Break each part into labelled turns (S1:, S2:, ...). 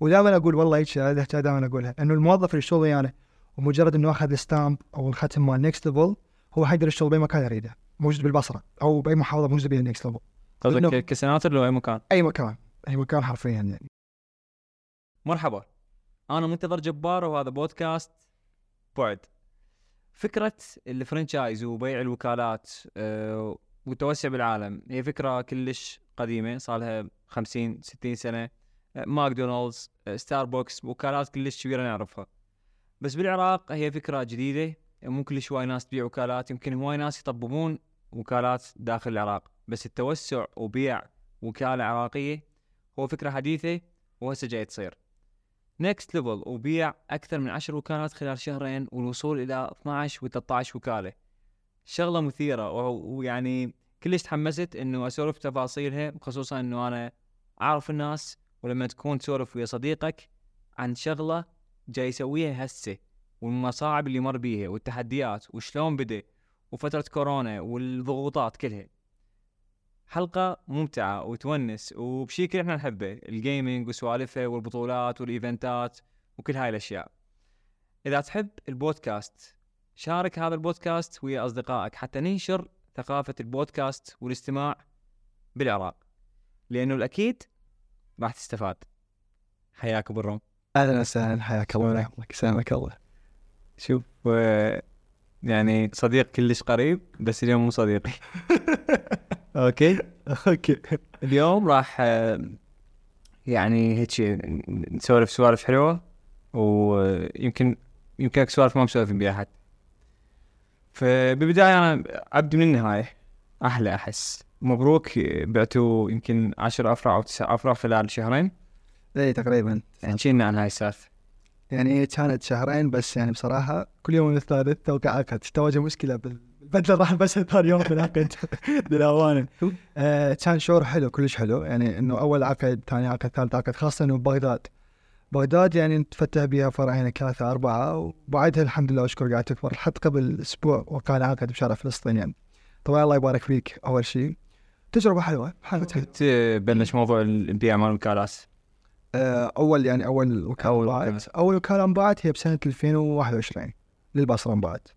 S1: ودائما أقول والله هيك هذا دائما اقولها إنه الموظف اللي يشتغل ويانا ومجرد إنه أخذ ال stamp أو الختم مال Next Level هو حيقدر يشتغل بأي مكان يريده موجود بالبصرة أو بأي محافظة موجودة بها Next Level
S2: قصدك
S1: ك
S2: center لو أي مكان؟
S1: أي مكان أي مكان حرفيا يعني.
S2: مرحبا. أنا منتظر جبار وهذا بودكاست بعد. فكرة ال franchise وبيع الوكالات آه، والتوسع بالعالم. هي فكرة كلش قديمة صار لها 50 60 سنة. آه، ماكدونالدز آه، ستاربكس وكالات كلش كبيرة نعرفها. بس بالعراق هي فكرة جديدة. مو كلش هواي ناس تبيع وكالات يمكن هواي ناس يطببون وكالات داخل العراق. بس التوسع وبيع وكالة عراقية هو فكرة حديثة وهسه جاي تصير. Next Level وبيع أكثر من 10 وكالات خلال شهرين والوصول إلى 12 و 13 وكالة. شغلة مثيرة ويعني كلش تحمست إنه أسولف تفاصيلها خصوصا إنه أنا أعرف الناس ولما تكون تسولف ويا صديقك عن شغلة جاي يسويها هسه والمصاعب اللي مر بيها والتحديات وشلون بدأ وفترة كورونا والضغوطات كلها حلقة ممتعة وتونس وبشيء إحنا نحبه ال gaming وسوالفه والبطولات والايفنتات وكل هاي الأشياء. إذا تحب البودكاست شارك هذا البودكاست ويا أصدقائك حتى ننشر ثقافة البودكاست والاستماع بالعراق. لأنه الأكيد راح تستفاد. حياك أبو الروم.
S1: أهلا وسهلا حياك الله ويحفظك سلامك الله
S2: شوف آه، يعني صديق كلش قريب بس اليوم مو صديقي. okay؟
S1: okay
S2: اليوم راح يعني هيك نسولف سوالف حلوة ويمكن يمكن سوالف ما مسولف بيها حد فبالبداية أنا أبدي من النهاية أحلى أحس مبروك بعتوا يمكن عشر أفرع أو تسع أفرع خلال شهرين.
S1: اي تقريبا.
S2: احكي لنا عن هاي السالفة.
S1: يعني هي كانت شهرين بس يعني بصراحة كل يوم الثالث توقع عقد تواجه مشكلة بالبدلة راح بس ثاني يوم بالعقد للامانه آه كان شعور حلو كلش حلو. يعني إنه أول عقد ثاني عقد ثالث عقد خاصة إنه بغداد. بغداد يعني نتفتح بها فرعين ثلاثة أربعة. وبعدها الحمد لله وشكر قاعد تكبر. حتى قبل أسبوع وكان عقد بشارع فلسطين يعني. طبعا الله يبارك فيك أول شيء. تجربة حلوة حلوة
S2: متى بلش موضوع البيع مال الوكالات
S1: آه، أول يعني
S2: أول وكالة.
S1: انباعت. أول وكالة انباعت هي بسنة 2021 للبصرة انباعت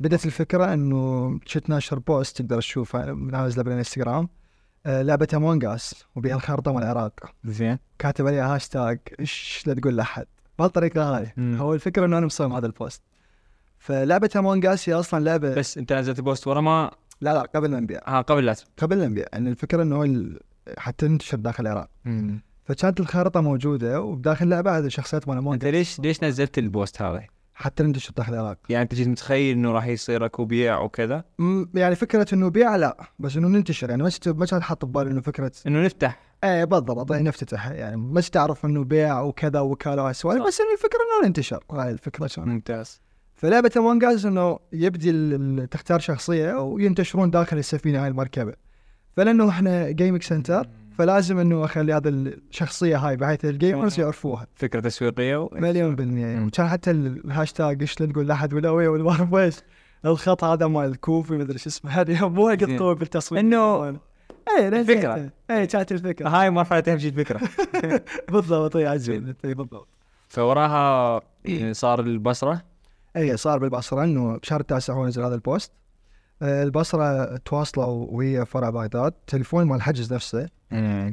S1: بدت الفكرة إنه شفت ناشر بوست تقدر تشوفها نازله بالانستغرام آه، لعبة Among Us وبها الخرطه مال العراق.
S2: زين.
S1: كاتب عليها هاشتاج إيش لا تقول لأحد. بهالطريقة هاي هو الفكرة إنه أنا مصمم هذا ال post. فلعبة Among Us هي أصلا لعبة
S2: بس أنت نزلت post ورا ما
S1: لا لا قبل لا نبيع
S2: ها قبل لا
S1: قبل لا نبيع يعني الفكرة إنه ال- حتى تنتشر داخل العراق. فكانت الخارطة موجودة وبداخل اللعبه هذه شخصيات Among
S2: Us ليش ليش نزلت ال post هذا؟
S1: حتى ننتشر داخل العراق.
S2: يعني أنت جيت متخيل إنه راح يصير أكو بيع وكذا؟
S1: يعني فكرة إنه بيع لا بس إنه ننتشر. يعني ما كنت ما كنت حاط ببالي إنه فكرة
S2: إنه نفتح؟
S1: إيه بالضبط يعني نفتتح. يعني ما كنت تعرف إنه بيع وكذا وكالة وهالسوالف بس إنه الفكرة إنه ننتشر. هاي الفكرة كانت
S2: ممتاز.
S1: فلعبه Among Us إنه يبدي ال- ال- تختار شخصية وينتشرون داخل السفينة هاي المركبة. فلأنه إحنا gaming center فلازم إنه أخلي هذا الشخصية هاي بحيث ال gamers يعرفوها.
S2: فكرة تسويقية و...
S1: مليون بالمية. يعني كان حتى ال- الهاشتاج إيش لا تقول لاحد ولا ويا أعرف إيش. الخط هذا مال الكوفي ما أدري شو اسمه. هذه مو قد. قوي بالتصوير.
S2: إنه
S1: اي
S2: الفكرة.
S1: اي كانت الفكرة.
S2: هاي مرحلة اهم شيء الفكرة.
S1: بالضبط اي عجيب اي بالضبط
S2: فوراها صار البصرة.
S1: اي صار بالبصرة إنه بشهر التاسع هو نزل هذا ال post. آه، البصرة تواصلوا ويا فرع بغداد تليفون مال الحجز نفسه.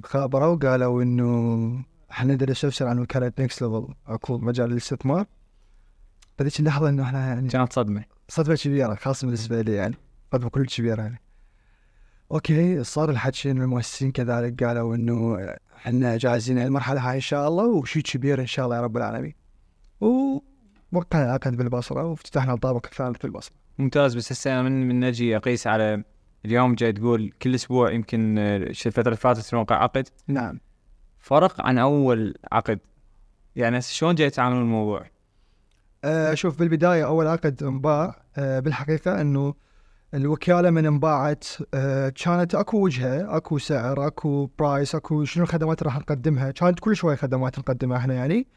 S1: خابروا قالوا إنه إحنا ندرس نفسنا عن وكالة Next Level أكو مجال للاستثمار. بهذيك اللحظه إنه إحنا يعني
S2: كانت صدمة.
S1: صدمة كبيرة خاصة بالنسبة لي يعني. صدمة كل كبيرة يعني. أوكي صار الحكي انه المؤسسين كذلك قالوا إنه إحنا جاهزين المرحلة هاي إن شاء الله وشيء كبير إن شاء الله يا رب العالمين. ووقعنا العقد بالبصرة وافتتحنا الطابق الثالث بالبصرة
S2: ممتاز بس هسه من من نجي أقيس على اليوم جاي تقول كل أسبوع يمكن آه، الفترة اللي فاتت نوقع عقد.
S1: نعم.
S2: فرق عن أول عقد. يعني شلون جاي تعاملون الموضوع؟
S1: آه شوف بالبداية أول عقد انباع آه بالحقيقة إنه الوكالة من انباعت كانت أكو وجهة أكو سعر أكو برايس أكو شنو الخدمات راح نقدمها. كانت كل شوية خدمات نقدمها إحنا يعني.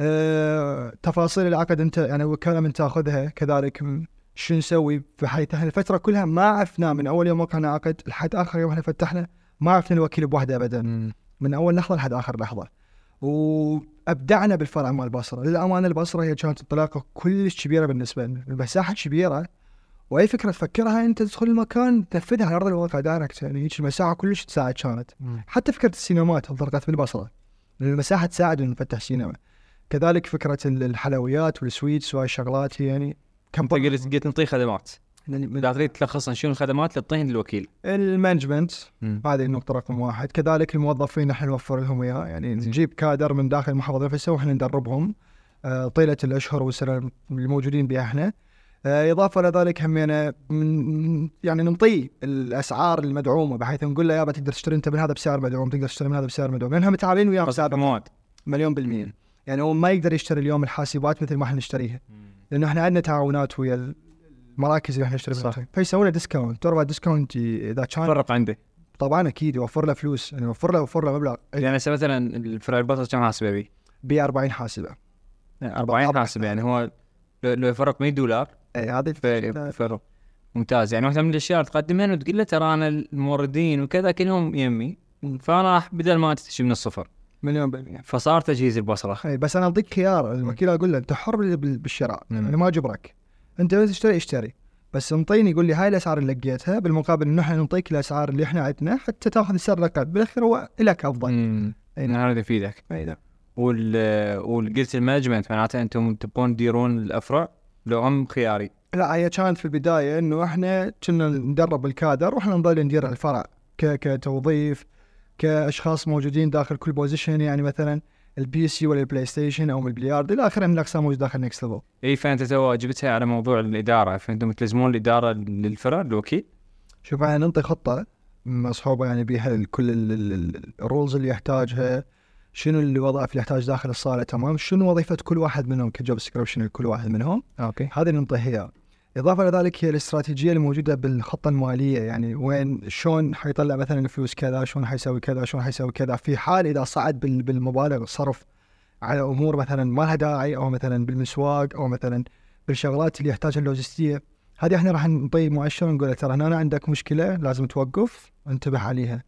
S1: آه تفاصيل العقد أنت يعني الوكالة من تاخذها كذلك شو نسوي بحيث إحنا الفترة كلها ما عرفنا من أول يوم وقعنا عقد لحد آخر يوم إحنا فتحنا ما عرفنا الوكيل بوحده أبدا. من أول لحظة لحد آخر لحظة. وأبدعنا بالفرع مال البصره للأمانة البصرة هي كانت انطلاقه كلش كبيرة بالنسبة لنا. المساحه كبيرة. وأي فكرة تفكرها أنت تدخل المكان تنفذها على أرض الواقع direct. يعني هيك المساحة كلش تساعد كانت. حتى فكرة السينمات انطلقت بالبصره لأن المساحة تساعد إنه نفتح سينما. كذلك فكرة ال- الحلويات وال sweets وهاي الشغلات هي يعني كم
S2: قلت نعطيه خدمات. اذا تريد تلخصها شنو الخدمات اللي تطين للوكيل
S1: ال management هذه النقطة رقم واحد، كذلك الموظفين نحن نوفر لهم اياه، يعني. نجيب كادر من داخل المحافظة نفسها وإحنا ندربهم. آه، طيلة الأشهر والسنة الموجودين بها إحنا. آه، إضافة إلى ذلك همينا من يعني نعطيه الأسعار المدعومة بحيث نقول له يابا تقدر تشتري أنت من هذا بسعر مدعوم، تقدر تشتري من هذا بسعر مدعوم، لأنهم متعاملين وياه بسعر مليون بالمية. يعني هو ما يقدر يشتري اليوم الحاسبات مثل ما إحنا نشتريها. لأنه إحنا عندنا تعاونات ويا المراكز اللي إحنا نشتري منها. فيسوون له discount ترى discount إذا كان
S2: فرق عنده
S1: طبعا أكيد يوفر له فلوس. يعني يوفر له يوفر له مبلغ.
S2: يعني هسه مثلا الفرع البطل كم حاسبه بي؟
S1: ب 40 حاسبة.
S2: 40 حاسبة. يعني هو لو يفرق 100 دولار
S1: اي هذه
S2: فرق. ممتاز. يعني واحدة من الأشياء اللي تقدمها وتقول له ترى أنا الموردين وكذا كلهم يمي. فأنا راح بدل ما تشتري من الصفر.
S1: مليون بالمية.
S2: فصار تجهيز البصرة.
S1: اي بس أنا اعطيك خيار الوكيل أقول له أنت حر بال- بال- بالشراء. أنا ما اجبرك أنت بس تشتري اشتري. بس انطيني يقول لي هاي الأسعار اللي لقيتها بالمقابل إنه إحنا نعطيك الأسعار اللي إحنا عندنا حتى تأخذ السعر الاقل بالأخير هو لك أفضل.
S2: امم
S1: اي نعم.
S2: هذا يفيدك
S1: اي نعم.
S2: وال وقلت ال management معناته أنتم تبون تديرون الأفرع لو هم خياري.
S1: لا هي كانت في البداية إنه إحنا كنا ندرب الكادر وإحنا نظل ندير الفرع ك- كتوظيف كأشخاص موجودين داخل كل position يعني مثلا ال PC ولا ال PlayStation أو البلياردو إلى آخره من الاقسام موجود داخل Next Level
S2: إي فأنت تو جبتها على موضوع الإدارة. فأنتم تلزمون الإدارة للفرع الوكيل؟
S1: شوف إحنا ننطي خطة مصحوبة يعني بها كل ال- ال- ال- ال rules اللي يحتاجها شنو الوظائف اللي يحتاج داخل الصالة تمام؟ شنو وظيفة كل واحد منهم ك job description لكل واحد منهم؟
S2: okay.
S1: هذه ننطيها إضافة إلى ذلك هي الاستراتيجية الموجودة بالخطه الماليه يعني وين شلون حيطلع مثلا الفلوس كذا شلون حيسوي كذا شلون حيسوي كذا في حال إذا صعد بال- بالمبالغ الصرف على أمور مثلا ما لها داعي أو مثلا بالمسواق أو مثلا بالشغلات اللي يحتاجها اللوجستية هذه إحنا راح نعطي مؤشر نقول له ترى هنا عندك مشكلة لازم توقف انتبه عليها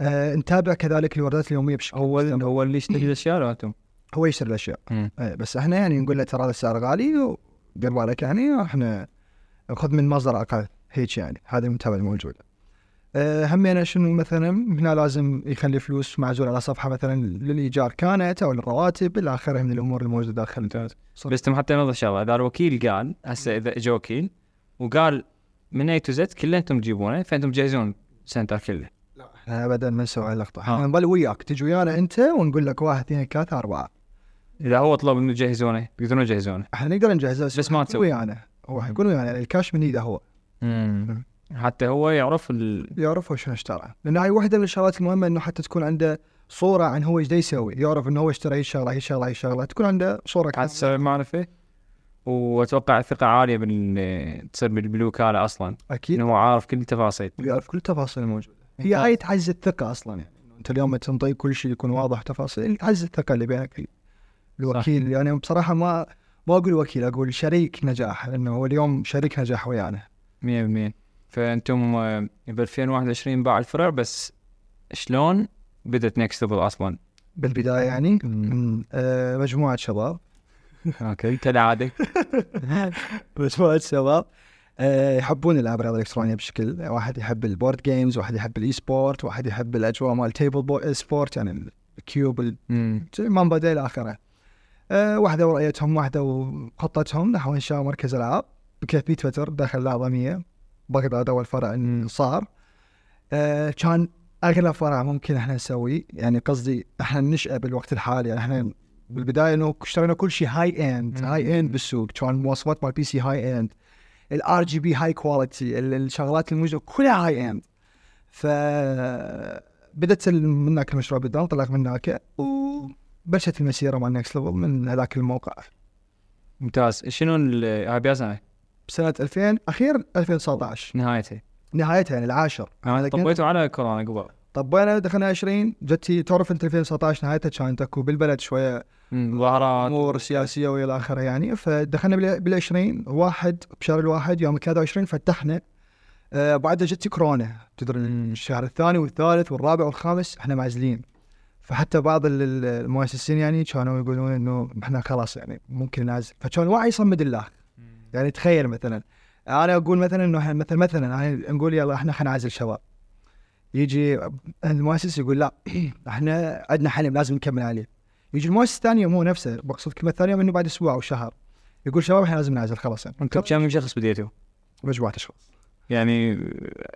S1: آه نتابع كذلك الواردات اليومية بشكل
S2: هو
S1: مستمر.
S2: هو اللي يشتري الأشياء أنتم
S1: هو يشتري
S2: الأشياء.
S1: إيه بس إحنا يعني نقول له ترى هذا السعر غالي ودير بالك يعني إحنا خذ من مصدر أقل هيك يعني. هذه المتابعه الموجوده. أه همينا شنو مثلا؟ هنا لازم يخلي فلوس معزول على صفحة مثلا للإيجار كانت أو للرواتب إلى آخره من الأمور الموجودة داخل
S2: ممتاز. بس تم حتى نوضح شغلة. إذا الوكيل قال هسه إذا اجى وكيل وقال من A to Z كله أنتم تجيبونه فأنتم تجهزون ال center كله.
S1: ابدا ما نسوي هاي اللقطه
S2: آه.
S1: إحنا نظل وياك. تجي ويانا أنت ونقول لك واحد اثنين ثلاثة أربعة.
S2: إذا هو طلب إنه يجهزونه تقدرون تجهزونه
S1: إحنا نقدر نجهزه
S2: بس ما
S1: يكون
S2: تسوي.
S1: ويانا. هو حيكون يعني الكاش من إيده هو.
S2: حتى هو يعرف ال...
S1: يعرف هو شنو اشترى. لأن هاي واحدة من الشغلات المهمة إنه حتى تكون عنده صورة عن هو إيش دا يسوي. يعرف إنه هو اشترى هي الشغلة هي الشغلة هي الشغلة. تكون عنده صورة
S2: حتى
S1: كاملة.
S2: تسوي معرفة. وأتوقع ثقة عالية بال تصير بال- بالوكاله أصلا.
S1: أكيد.
S2: إنه هو عارف كل التفاصيل.
S1: يعرف كل التفاصيل الموجودة. هي. هاي تعزز الثقة أصلا يعني. أنت اليوم تنطي كل شيء يكون واضح تفاصيل تعزز الثقة اللي بينك الوكيل. يعني بصراحة ما ما أقول وكيل أقول شريك نجاح لأنه هو اليوم شريك نجاح ويانا
S2: 100% فأنتم آه، ب 2021 باع الفرع بس شلون بدت نكست ليفل أصلا؟
S1: بالبداية يعني. من آه مجموعة شباب
S2: أوكي كالعاده
S1: مجموعة شباب آه يحبون الألعاب الإلكترونية بشكل واحد يحب البورد جيمز واحد يحب الاي سبورت واحد يحب الأجواء مال تيبل بو سبورت يعني الكيوب. زي إلى اخره. أه واحدة ورؤيتهم واحدة وخطتهم نحو انشاء مركز العاب بكيفيه تويتر داخل الأعظمية. بغداد أول فرع صار. أه كان أغلى فرع ممكن إحنا نسويه. يعني قصدي إحنا ننشأ بالوقت الحالي. يعني إحنا بالبداية إنه اشترينا كل شيء high
S2: end.
S1: high end بالسوق. كان مواصفات مال PC high end ال RGB high quality الشغلات الموجوده كلها high end ف بدت من هناك المشروع بدا انطلق من هناك وبلشت المسيرة مال Next Level من هذاك الموقع.
S2: ممتاز. شنو بيا سنه
S1: بسنة 2000 أخير 2019
S2: نهايته
S1: نهايتها. يعني العاشر. لكن-
S2: طبيتوا على كورونا قبل.
S1: طبينا دخلنا 20 جتي تعرف أنت 2019 نهايتها كانت اكو بالبلد
S2: شوية مظاهرات.
S1: أمور سياسية وإلى آخره يعني. فدخلنا بال 20 واحد بشهر الواحد يوم 23 فتحنا. آه بعدها جت كورونا. تدري. الشهر الثاني والثالث والرابع والخامس إحنا معزلين. فحتى بعض ال- ال- المؤسسين يعني كانوا يقولون إنه إحنا خلاص يعني ممكن نعزل فكان الوعي يصمد الله. يعني تخيل مثلا أنا أقول مثلا إنه مثلا مثلا أنا نقول يلا إحنا خلينا نعزل شباب يجي المؤسس يقول لا إحنا عندنا حلم لازم نكمل عليه. يجي المؤسس الثاني مو نفسه بقصد كلمه ثانية إنه بعد أسبوع أو شهر يقول شباب إحنا لازم نعزل خلاص يعني.
S2: كم شخص بديتوا؟
S1: مجموعة اشخاص
S2: يعني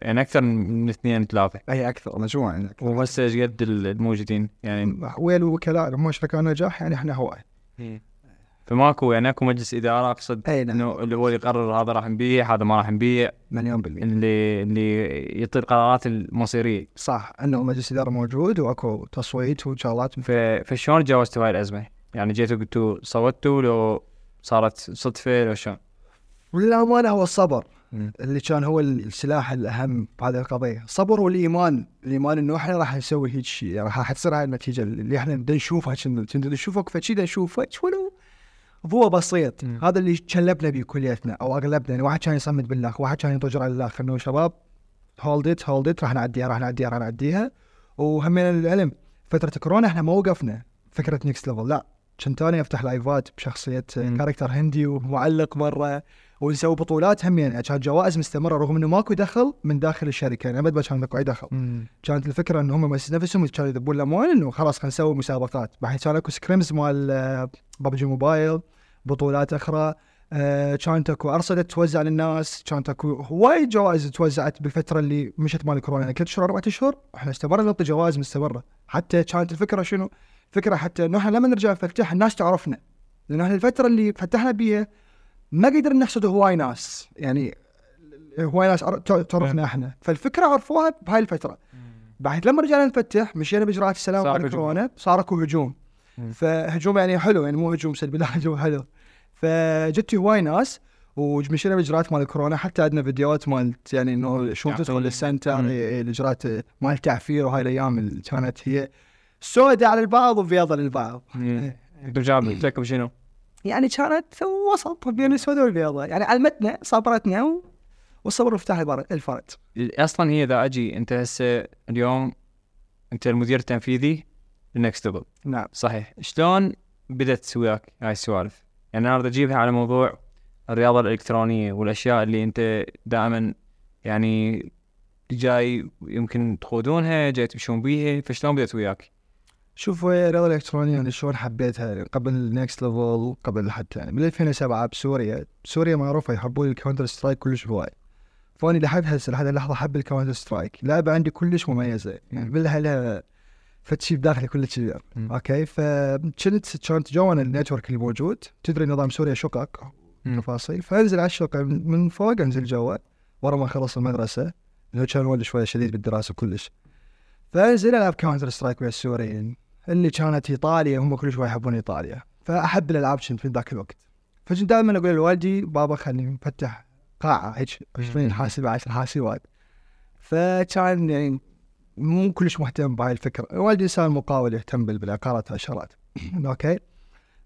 S2: يعني أكثر من اثنين ثلاثة.
S1: أي أكثر مجموعه يعني
S2: وهسه إيش قد الموجودين يعني.
S1: ويا الوكلاء هم شركاء نجاح؟ يعني إحنا هواي
S2: فماكو يعني أكو مجلس إدارة أقصد
S1: أي نعم.
S2: إنه اللي هو اللي يقرر هذا راح نبيع هذا ما راح نبيع.
S1: مليون بالمية.
S2: اللي اللي يعطي القرارات المصيرية.
S1: صح إنه مجلس إدارة موجود وأكو تصويت وشغلات.
S2: ف- فشلون تجاوزتوا هاي الأزمة؟ يعني جيتوا قلتوا صوتوا لو صارت صدفة لو شلون؟
S1: والامانه هو الصبر. اللي كان هو السلاح الأهم بهذه القضية، الصبر والإيمان، الإيمان إنه إحنا راح نسوي هيك شيء، يعني راح تصير هاي النتيجة. اللي إحنا بدنا نشوفها كنا نشوفها فشي بدنا نشوفها ولو ضوء بسيط،
S2: مم.
S1: هذا اللي كلبنا به كليتنا أو أغلبنا. يعني واحد كان يصمد بالله، واحد كان يضجر على الله إنه شباب hold it hold it راح نعديها راح نعديها راح نعديها. وهمين العلم فترة كورونا إحنا ما وقفنا. فكرة Next Level لا. كنت أنا افتح لايفات بشخصية
S2: مم.
S1: character هندي ومعلق مرة. ونسوي بطولات هم يعني كانت جوائز مستمرة رغم إنه ماكو دخل من داخل الشركة. يعني أبد ما كان ماكو أي دخل. كانت الفكرة إن هم مؤسسين نفسهم كانوا يذبون الأموال إنه خلاص خلينا نسوي مسابقات. بعدين كان أكو scrims مال PUBG Mobile بطولات أخرى. آه، كانت أكو أرصدة توزع للناس. كانت أكو هواي جوائز توزعت بالفترة اللي مشت مال كورونا. يعني ثلاث شهور أربع أشهر إحنا استمرنا نعطي جوائز مستمرة. حتى كانت الفكرة شنو؟ فكرة حتى إنه إحنا لما نرجع نفتح الناس تعرفنا. لأن إحنا الفترة اللي فتحنا بيها ما قدرنا نحصد هواي ناس يعني هواي ناس عر- تعرفنا إحنا فالفكرة عرفوها بهاي الفترة بعد لما رجعنا نفتح مشينا بإجراءات السلام
S2: صار
S1: بعد. كورونا صار اكو هجوم. فهجوم يعني حلو يعني مو هجوم سلبي لا هجوم حلو فجت هواي ناس ومشينا بإجراءات مال كورونا حتى عندنا فيديوهات مالت يعني إنه شلون تدخل. للسنتر. إيه، إيه، الإجراءات مال التعفير وهاي الأيام اللي كانت هي سوداء على البعض وبيضة للبعض إيه.
S2: لكم شنو؟
S1: يعني كانت وسط بين السوداء والبيضة. يعني علمتنا صبرتنا و... والصبر مفتاح الفرج
S2: أصلا هي إذا أجي أنت هسه اليوم أنت المدير التنفيذي ل Next Level
S1: نعم.
S2: صحيح. شلون بدت وياك هاي السوالف؟ يعني أنا أريد أجيبها على موضوع الرياضة الإلكترونية والأشياء اللي أنت دائما يعني جاي يمكن تخوضونها جاي تمشون بيها فشلون بدت وياك؟
S1: شوف ويا الرياضة الإلكترونية يعني شلون حبيتها يعني قبل Next Level قبل حتى يعني من 2007 بسوريا. سوريا معروفة يحبون ال Counter Strike كلش هواي. فأني لحد هسه لحد اللحظة أحب ال Counter Strike لعبة عندي كلش مميزة يعني بالله الها فتشي بداخلي كلش كبير. أوكي؟ فكنت كانت جوانا ال network اللي موجود. تدري نظام سوريا شقق تفاصيل. فأنزل على الشقة من فوق أنزل جوا. ورا ما اخلص المدرسة. لأنه كان والدي شوية شديد بالدراسة كلش. فأنزل ألعب Counter Strike ويا السوريين. اللي كانت إيطاليا هم كل شوي يحبون إيطاليا. فأحب الألعاب كنت في ذاك الوقت. فكنت دائما أقول لوالدي بابا خليني نفتح قاعة هيك 20 حاسبه 10 حاسبات فكان يعني مو كلش مهتم بهاي الفكرة. والدي انسان مقاول يهتم بال- بالعقارات والعشرات أوكي.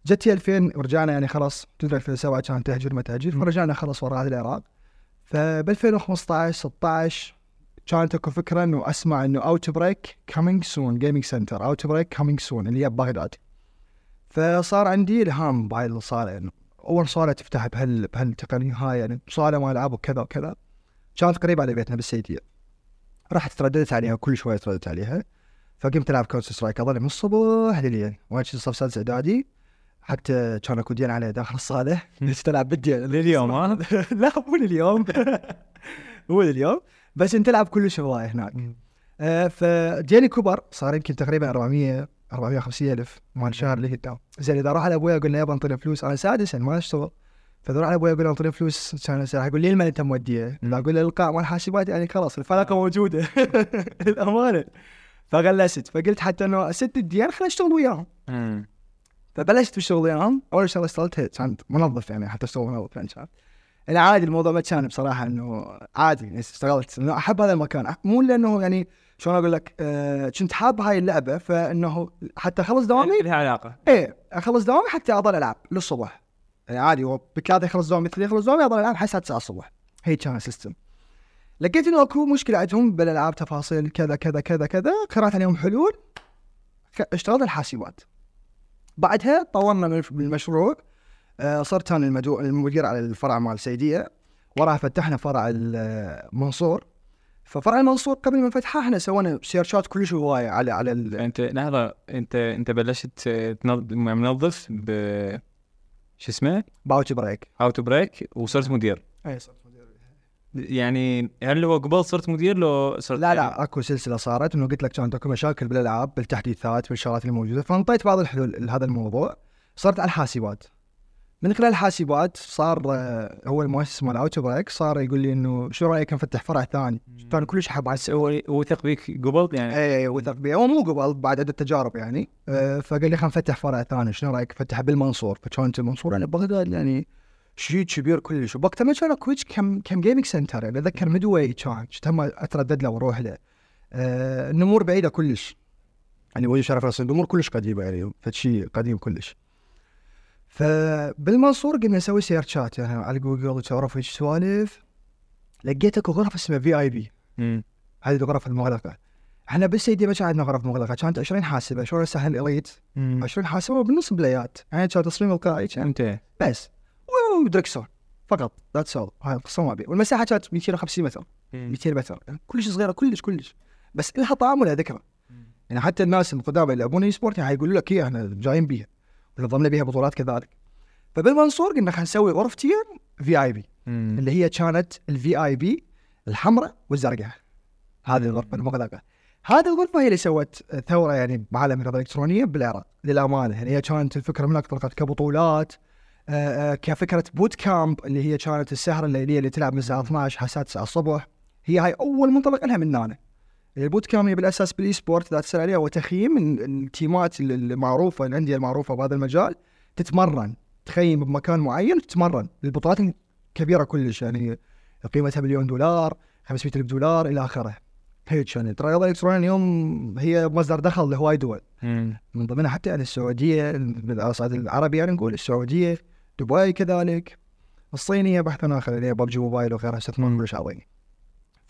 S1: جت 2000 ورجعنا يعني خلاص تدري 2007 كان تهجير ما تهجير فرجعنا خلاص ورا العراق فب 2015 16 كانت اكو فكرة إنه أسمع إنه Outbreak coming soon gaming center Outbreak coming soon اللي هي ببغداد فصار عندي إلهام بهاي الصالة إنه أول صالة تفتح بهال بهالتقنيه هاي يعني صالة ما العاب وكذا وكذا. كانت قريبة على بيتنا بالسيديه رحت ترددت عليها كل شوية ترددت عليها. فقمت ألعب Counter Strike اظل من الصبح لليل. وأنا كنت صف سادس إعدادي. حتى كان أكو دين عليه داخل الصالة. تلعب بالدين
S2: لليوم ها؟
S1: لا مو لليوم. مو لليوم. بس انت تلعب كلش هواي هناك. آه فجاني كبر صار يمكن تقريبا 400 450 ألف مال شهر اللي قدام زين إذا أروح على أبوي أقول له يابا أنطيني فلوس. أنا سادس ما أشتغل. فإذا على أبوي أقول له أنطيني فلوس كان راح يقول لي المال أنت موديه لا أقول له القاعة مال حاسبات يعني خلاص الفلقه موجودة. الأمانة. فغلست. فقلت حتى إنه اسد الديان خليني اشتغل وياهم. فبلشت بالشغل وياهم أول شغلة اشتغلتها كانت منظف يعني حتى أشتغل منظف يعني كان أنا عادي الموضوع ما كان بصراحة إنه عادي يعني اشتغلت. إنه أحب هذا المكان. مو لأنه يعني شلون أقول لك آه كنت حاب هاي اللعبة فإنه حتى أخلص دوامي؟
S2: لها علاقة.
S1: إيه أخلص دوامي حتى اظل ألعب للصبح. يعني عادي هو بثلاثه يخلص دوامي مثلي يخلص دوامي اظل ألعب حتى 9 الصبح. هي كان ال system لقيت إنه أكو مشكلة عندهم بالألعاب تفاصيل كذا كذا كذا كذا. قرأت عليهم حلول. اشتغلت الحاسبات بعدها طورنا من- بالمشروع. صرت أنا المدو- المدير على الفرع مال السيديه وراها فتحنا فرع المنصور ففرع المنصور قبل ما نفتحه إحنا سوينا search ات كلش هواية على على ال-
S2: أنت لحظه انت أنت بلشت تنظ- منظف ب شو اسمه؟
S1: باوتش بريك
S2: هاو تو بريك وصرت مدير.
S1: أي صرت مدير.
S2: يعني هل هو قبل صرت مدير لو صرت
S1: لا لا أكو سلسلة صارت إنه قلت لك كانت أكو مشاكل بالألعاب بالتحديثات بالشغلات الموجوده فانطيت بعض الحلول لهذا الموضوع. صرت على الحاسبات. من خلال الحاسبات صار آه، هو المؤسس مال اوتو بريك صار يقول لي إنه شو رأيك نفتح فرع ثاني؟ كان كلش السوق
S2: هو وثق بيك قبل يعني؟
S1: اي اي وثق بي. هو مو قبل بعد عدة تجارب يعني. آه، فقال لي خلينا نفتح فرع ثاني. شنو رأيك نفتح بالمنصور؟ فكانت المنصور يعني بغداد يعني شيء كبير كلش. وبوقتها ما كان اكو كم كم gaming center يعني أتذكر ميدوي كان كنت هم أتردد له وأروح له. آه، النمور بعيدة كلش. يعني وجه شرف راس النمور كلش قديمة يعني فشي قديم كلش. فبالمنصور قمنا نسوي search ات يعني على جوجل وتعرف إيش سوالف. لقيت اكو غرفة اسمها
S2: VIP.
S1: هذه الغرف المغلقة. إحنا بالسيديه ما كان عندنا غرف مغلقة. كانت 20 حاسبة. شلون هسه ال Elite
S2: مم.
S1: 20 حاسبة وبالنص play ات. يعني كان تصميم القائي كان
S2: أنت.
S1: بس. ودركسون فقط. that's all هاي القصة ما بي والمساحة كانت 250 متر. 200 متر. يعني كلش صغيرة. كلش كلش. بس لها طعم ولها ذكرى. يعني حتى الناس القدامى اللي يلعبون e-sport يعني يقولوا لك إيه إحنا جايين بيها. ونظمنا بيها بطولات كذلك. فبالمنصور قلنا خلينا نسوي غرفتين
S2: VIP.
S1: اللي هي كانت ال VIP الحمراء والزرقاء. هذه الغرفة المغلقة. هذه الغرفة هي اللي سوت ثورة يعني بعالم الرياضة الإلكترونية بالعراق للأمانة. يعني هي كانت الفكرة من انطلقت كبطولات آه، آه، كفكرة boot camp اللي هي كانت السهرة الليلية اللي تلعب من الساعة 12 على الساعة 9 الصبح. هي هاي أول منطلق لها من هنا. ال boot camp هي بالأساس بال esport اذا تسال عليها هو تخييم ال team ات المعروفة الأندية المعروفة بهذا المجال تتمرن. تخيم بمكان معين وتتمرن للبطولات الكبيرة كلش يعني قيمتها مليون دولار 500 ألف دولار إلى آخره. هيك يعني ترى الرياضه الالكترونيه اليوم هي مصدر دخل لهواي دول.
S2: مم.
S1: من ضمنها حتى يعني السعودية على الصعيد العربي يعني نقول السعودية دبي كذلك. الصينية بحث آخر اللي هي PUBG Mobile وغيرها استثمار كلش عظيم.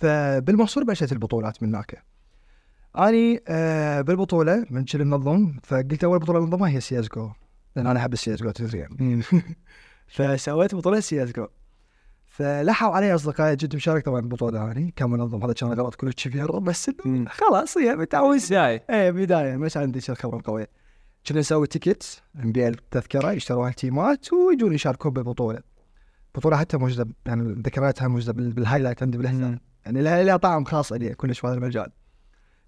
S1: فبالمنصور بلشت البطولات من هناك. أني آه بالبطولة من كل منظم فقلت أول بطولة منظمها هي CS GO لأن أنا أحب ال CS GO تدري يعني. فسويت بطولة CS GO فلحوا علي أصدقائي جد مشارك طبعا بالبطوله هذه كمنظم هذا كان غلط كلش كبير بس. خلاص هي متعود
S2: بداية.
S1: إيه بداية مش عندي شي الخبره القويه كنا نسوي ticket نبيع التذكرة يشتروها ال team ات ويجون يشاركون بالبطولة. البطوله حتى موجوده يعني ذكرياتها موجوده بال- بال highlight عندي بالحساب. يعني لها طعم خاص لي كلش في هذا المجال.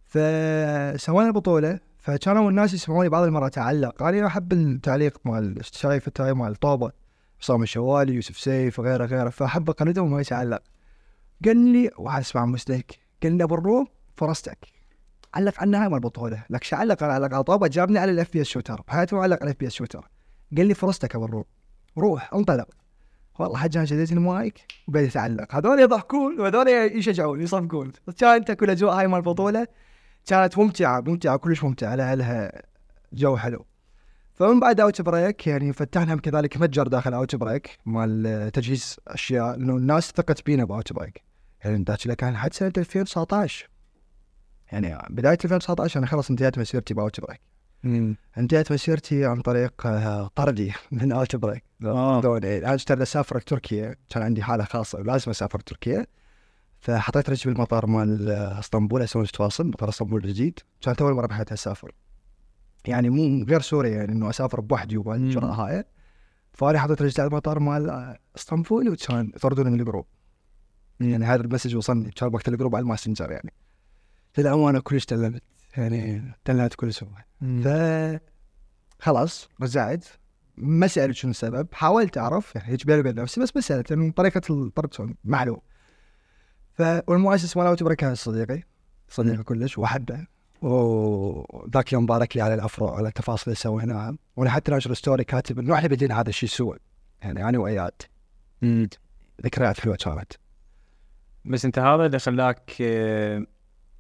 S1: فسوينا البطوله فكانوا الناس يسمعوني بعض المرات اعلق أنا أحب التعليق مال شايف ال time مال طوبة حسام الشوالي يوسف سيف وغيره غيره. فأحب اقلدهم وما يتعلق. قال لي واحد اسمع مسلك قال لي أبو الروم فرصتك علق على النهايه مال البطوله لك شو علق؟ أنا علق على طوبة جابني على ال FPS shooter بحياته ما علق على ال FPS shooter قال لي فرصتك أبو الروم. روح انطلق. والله حاج أنا شديت المايك وبدأ يتعلق. هذول يضحكون وهذول يشجعون يصفقون. كانت كل الاجواء هاي مال البطولة كانت ممتعة ممتعة كلش ممتعة. لها لها جو حلو. فمن بعد Outbreak يعني فتحنا كذلك متجر داخل Outbreak مال تجهيز أشياء لأنه الناس ثقت بينا ب Outbreak يعني ذاك كان حد سنة 2019 يعني بداية 2019 أنا خلص انتهيت مسيرتي ب
S2: Outbreak.
S1: انتهت مسيرتي عن طريق آه، طردي من
S2: Outbreak
S1: آه أنا اشتريت أسافر تركيا. كان عندي حالة خاصة ولازم أسافر تركيا. فحطيت رجلي بالمطار مال آه، إسطنبول أسوي تواصل مطار إسطنبول الجديد. كانت أول مرة بحياتي أسافر. يعني مو غير سوريا يعني إنه أسافر بوحدي وبالجرأة هاي فاني حطيت رجلي على المطار مال آه، إسطنبول وكان يطردوني من ال group. يعني هذا ال message وصلني كان وقت ال group على ال Messenger يعني. للامانه كلش تلمت يعني تلمت كل سوء. ف خلاص رجعت ما سألت شنو السبب حاولت أعرف يعني هيك بيني نفسي بس ما سألت لأن طريقة الطرد معلوم. ف والمؤسس مال Outbreak كان صديقي. صديقي كلش وأحبه وذاك يوم بارك لي على الافرع على التفاصيل اللي سويناها. وأنا حتى ناشر story كاتب إنه إحنا بدينا هذا الشيء سوى يعني أنا واياد. ذكريات حلوة كانت
S2: بس أنت هذا اللي خلاك آه،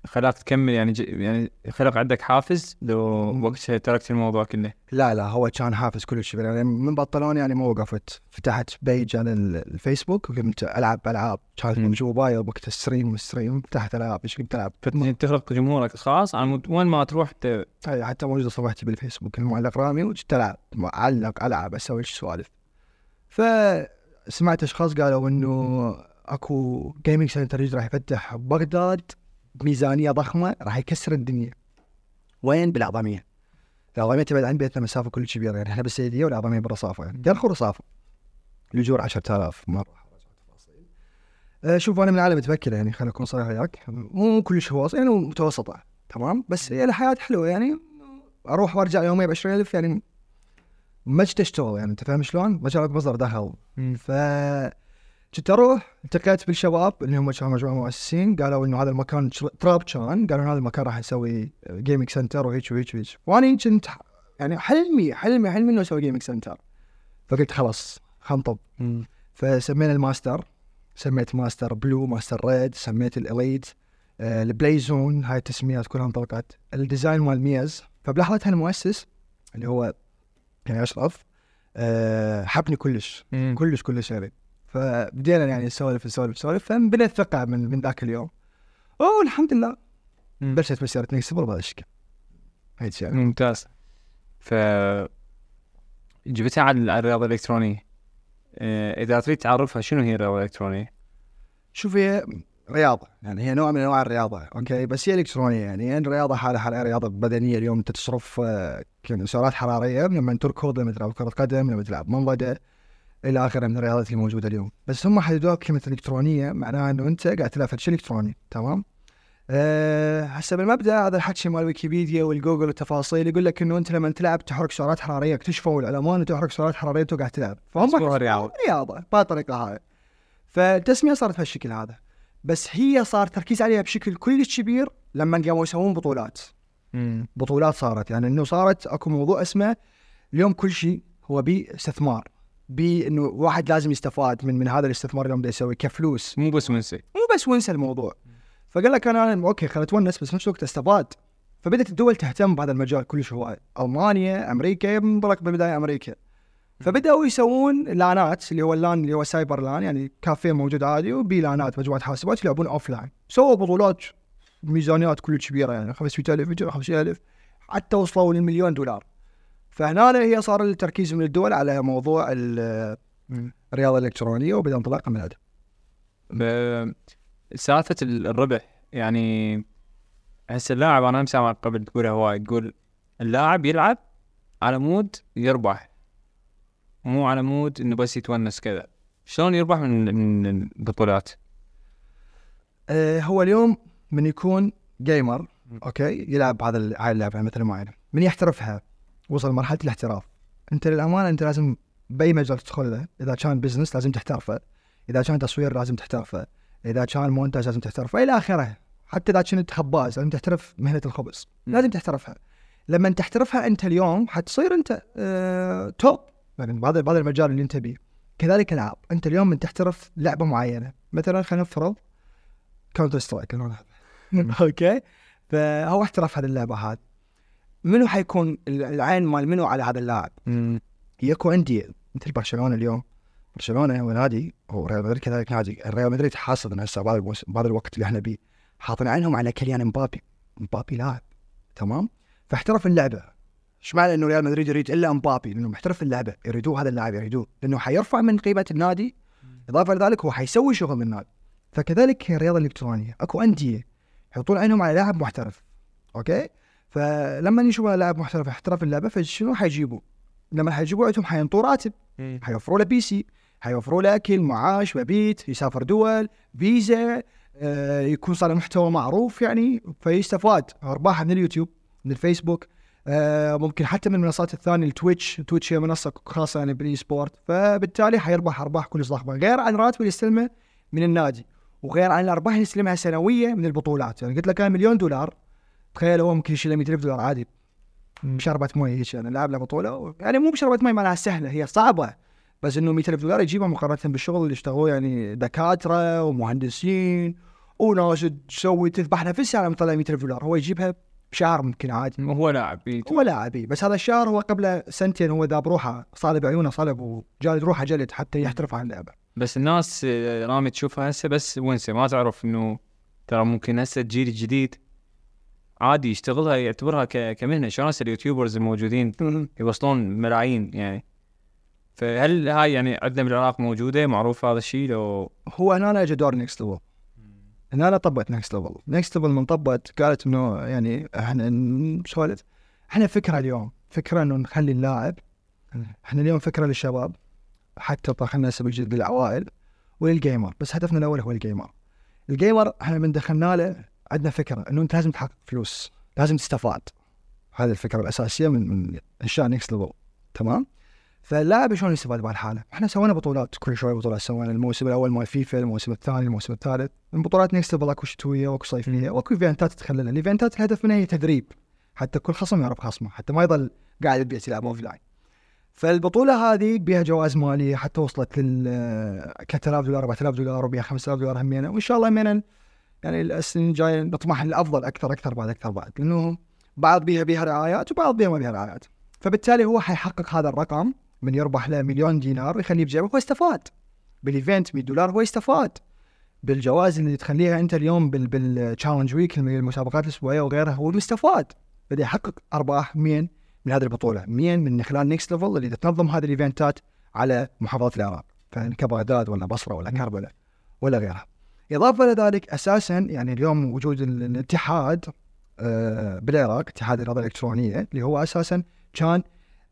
S2: خلاك تكمل يعني ج... يعني خلق عندك حافز لو وقتها تركت الموضوع كله؟
S1: لا لا هو كان حافز كلش كبير يعني من بطلون يعني ما وقفت. فتحت page على ال- الفيسبوك وقمت ألعب ألعاب. كانت
S2: مم.
S1: موجودة وقت stream stream فتحت ألعاب إيش قمت ألعب؟
S2: فت- تخلق جمهورك الخاص على مود- وين ما تروح ت...
S1: حتى موجودة صفحتي بالفيسبوك المعلق رامي وكنت ألعب. اعلق ألعب أسوي إيش سوالف. فسمعت أشخاص قالوا إنه أكو gaming center راح يفتح. ببغداد بميزانيه ضخمة راح يكسر الدنيا. وين؟ بالأعظمية الأعظمية تبعد عن بيتنا مسافة كلش كبيره يعني إحنا بالسيديه والأعظمية بالرصافة يعني. الكرخ ورصافه الأجور 10000 مره أه، شوف أنا من عالم مو تفكر يعني. خليني أكون صريح وياك. مو كلش هو يعني متوسطة. تمام؟ بس هي الحياة حلوة يعني. أروح وأرجع يوميا ب 20000 يعني. ما جيت اشتغل يعني. أنت فاهم شلون؟ ما مصدر دخل. ف كنت أروح التقيت بالشباب اللي هم كانوا مجموعة مؤسسين قالوا إنه هذا المكان تراب كان قالوا هذا المكان راح نسوي gaming center وهيك وهيك وهيك. وأنا كنت يعني حلمي حلمي حلمي إنه أسوي gaming center فقلت خلاص خنطب فسمينا الماستر. سميت master blue master red سميت ال elite آه، ال play zone هاي التسميات كلها انطلقت. ال design مال ميز فبلحظتها المؤسس اللي هو يعني أشرف آه، حبني كلش. كلش كلش يعني. فبدينا يعني نسولف نسولف نسولف فبنيت ثقة من من ذاك اليوم. أوه الحمد لله. بلشت مسيره نكسب بهذا الشكل. هيك يعني
S2: ممتاز. ف جبتها على الرياضه الإلكترونية. آه، إذا تريد تعرفها شنو هي الرياضه الإلكترونية؟
S1: شوف هي رياضة. يعني هي نوع من أنواع الرياضة أوكي؟ بس هي إلكترونية يعني. يعني الرياضه حالها حالها رياضة بدنية. اليوم انت تصرف آه، سعرات حرارية لما تركض لما تلعب كرة قدم لما تلعب منضده إلى آخره من الرياضات اللي موجودة اليوم. بس هم حددوها كلمه إلكترونية معناها إنه أنت قاعد تلعب شيء إلكتروني تمام؟ أه هسه بالمبدأ هذا الحكي مال ويكيبيديا والجوجل والتفاصيل يقول لك إنه أنت لما تلعب تحرك سعرات حرارية اكتشفوا العلماء انه تحرك سعرات حرارية وانت قاعد تلعب. فهم
S2: رياضة.
S1: رياضة بهالطريقه هاي فالتسمية صارت بهالشكل هذا. بس هي صار تركيز عليها بشكل كلش كبير لما قاموا يسوون بطولات.
S2: مم.
S1: بطولات صارت. يعني إنه صارت أكو موضوع اسمه اليوم كل شيء هو بأستثمار. بإنه واحد لازم يستفاد من من هذا الاستثمار اللي بده يسويه كفلوس.
S2: مو بس من أنسى
S1: مو بس وانسى الموضوع. فقال لك أنا okay خليني اتونس بس في نفس الوقت استفاد. فبدأت الدول تهتم بهذا المجال كلش هو. ألمانيا أمريكا منطلق بالبداية أمريكا. فبدأوا يسوون LAN ات اللي هو ال LAN اللي هو سايبر لأن يعني كافيه موجود عادي وبي LAN ات مجموعة حاسبات يلعبون offline سووا بطولات ميزانيات كلش كبيرة يعني 500000 500000 حتى وصلوا للمليون دولار. فهنا هي صار التركيز من الدول على موضوع ال- الرياضة الإلكترونية وبدأ انطلاقها من هذا.
S2: ب- سالفة ال- الربح يعني هسه اللاعب أنا سامع قبل تقولها هواي تقول اللاعب يلعب على مود يربح مو على مود إنه بس يتونس كذا. شلون يربح من من البطولات؟
S1: آه، هو اليوم من يكون gamer okay؟ يلعب هذا هاي اللعبة مثل معينه من يحترفها؟ وصل لمرحلة الاحتراف. أنت للأمانة أنت لازم بأي مجال تدخل له إذا كان business لازم تحترفه إذا كان تصوير لازم تحترفه إذا كان مونتاج لازم تحترفه إلى آخره. حتى إذا كنت خباز لازم تحترف مهنة الخبز.
S2: مم.
S1: لازم تحترفها. لما تحترفها أنت اليوم حتصير أنت آه top يعني بهذا بهذا المجال اللي أنت بيه. كذلك العاب أنت اليوم من تحترف لعبة معينة. مثلا خلينا نفرض كاونتر سترايك أوكي؟ فهو احترف هذه اللعبة هذه. منو حيكون العين مال منو على هذا اللاعب؟ يكو انديه مثل برشلونة اليوم. برشلونة هو نادي وريال مدريد كذلك نادي. الريال مدريد حاصل هسه بهذا الوقت اللي إحنا بيه. حاطين عينهم على كليان امبابي امبابي لاعب. تمام؟ فاحترف اللعبة. إيش معنى إنه ريال مدريد يريد إلا امبابي لأنه محترف اللعبة. يريدوه هذا اللاعب يريدوه. لأنه حيرفع من قيمة النادي. إضافة لذلك هو حيسوي شغل من النادي. فكذلك الرياضه الإلكترونية. أكو أندية يحطون عينهم على لاعب محترف. أوكي؟ فلما يشوفوا لاعب محترف احترف اللعبة فشنو حيجيبوا؟ لما حيجيبوا عندهم حينطوا راتب. حيوفروا له PC حيوفروا له أكل معاش مبيت يسافر دول فيزا آه يكون صار محتوى معروف يعني فيستفاد. أرباح من اليوتيوب من الفيسبوك آه ممكن حتى من المنصات الثانية التويتش. تويتش هي منصة خاصة يعني بال e-sport. فبالتالي حيربح أرباح كلش ضخمه غير عن راتب اللي يستلمه من النادي وغير عن الأرباح اللي يستلمها سنويه من البطولات. يعني قلت لك كان مليون دولار تخيل هو ممكن يشيل 100000 دولار عادي. بشربة مي هيك يعني لاعب له بطولة. يعني مو بشربة مي معناها سهلة هي صعبة. بس إنه 100000 دولار يجيبها مقارنة بالشغل اللي اشتغلوه يعني دكاترة ومهندسين وناس تسوي تذبح نفسها على مطلع 100 دولار. هو يجيبها بشهر ممكن عادي.
S2: هو لاعب
S1: هو لاعب إيه. بس هذا الشهر هو قبل سنتين هو ذاب روحه صالب عيونه صلب وجالد روحه جلد حتى يحترف عن اللعبه
S2: بس الناس آه، رامي تشوفها هسه بس ونسه ما تعرف إنه ترى ممكن هسه الجيل الجديد عادي يشتغلها يعتبرها كمهنة. شلون هسه ال YouTubers الموجودين يوصلون ملايين يعني؟ فهل هاي يعني عندنا بالعراق موجودة؟ معروف هذا الشيء لو
S1: هو هنا اجى دور نكست ليفل هنا طبت نكست ليفل نكست ليفل من طبت قالت إنه يعني إحنا نسولف إحنا فكرة اليوم. فكرة إنه نخلي اللاعب إحنا اليوم فكرة للشباب. حتى هسه بالجد للعوائل ولل gamer. بس هدفنا الأول هو ال gamer. ال gamer إحنا من دخلنا له عندنا فكرة إنه أنت لازم تحقق فلوس لازم تستفاد. هذه الفكرة الأساسية من من إنشاء نكست ليفل تمام؟ فاللاعب شلون يستفاد بهالحالة؟ إحنا سوينا بطولات كل شوي بطولات سوينا. الموسم الأول مال فيفا، الموسم الثاني، الموسم الثالث، من بطولات نكست ليفل أكو شتوية واكو صيفية، واكو ايفنتات تخللها، الايفنتات الهدف منها هي تدريب. حتى كل خصم يعرف خصمه، حتى ما يضل قاعد البيت يلعب offline. فالبطولة هذه بها جوائز مالية حتى وصلت لل 3000 دولار 4000 دولار وبها 5000 دولار همينة وإن شاء الله همينة يعني السنين الجاية نطمح للافضل أكثر أكثر بعد أكثر بعد لأنه بعض بيها بيها رعايات وبعض بيها ما بيها رعايات فبالتالي هو حيحقق هذا الرقم من يربح له مليون دينار ويخليه بجيبه هو استفاد بال event 100 دولار هو استفاد بالجوائز اللي تخليها أنت اليوم بال بال challenge week المسابقات الأسبوعية وغيرها هو مستفاد بدأ يحقق أرباح منين؟ من هذه البطولة، منين؟ من خلال نيكست ليفل اللي تنظم هذه الإيفنتات على محافظة العراق، كبغداد ولا بصرة ولا كربلاء ولا غيرها. إضافة إلى ذلك أساسا يعني اليوم وجود ال- الاتحاد آه، بالعراق اتحاد الرياضه الإلكترونية اللي هو أساسا كان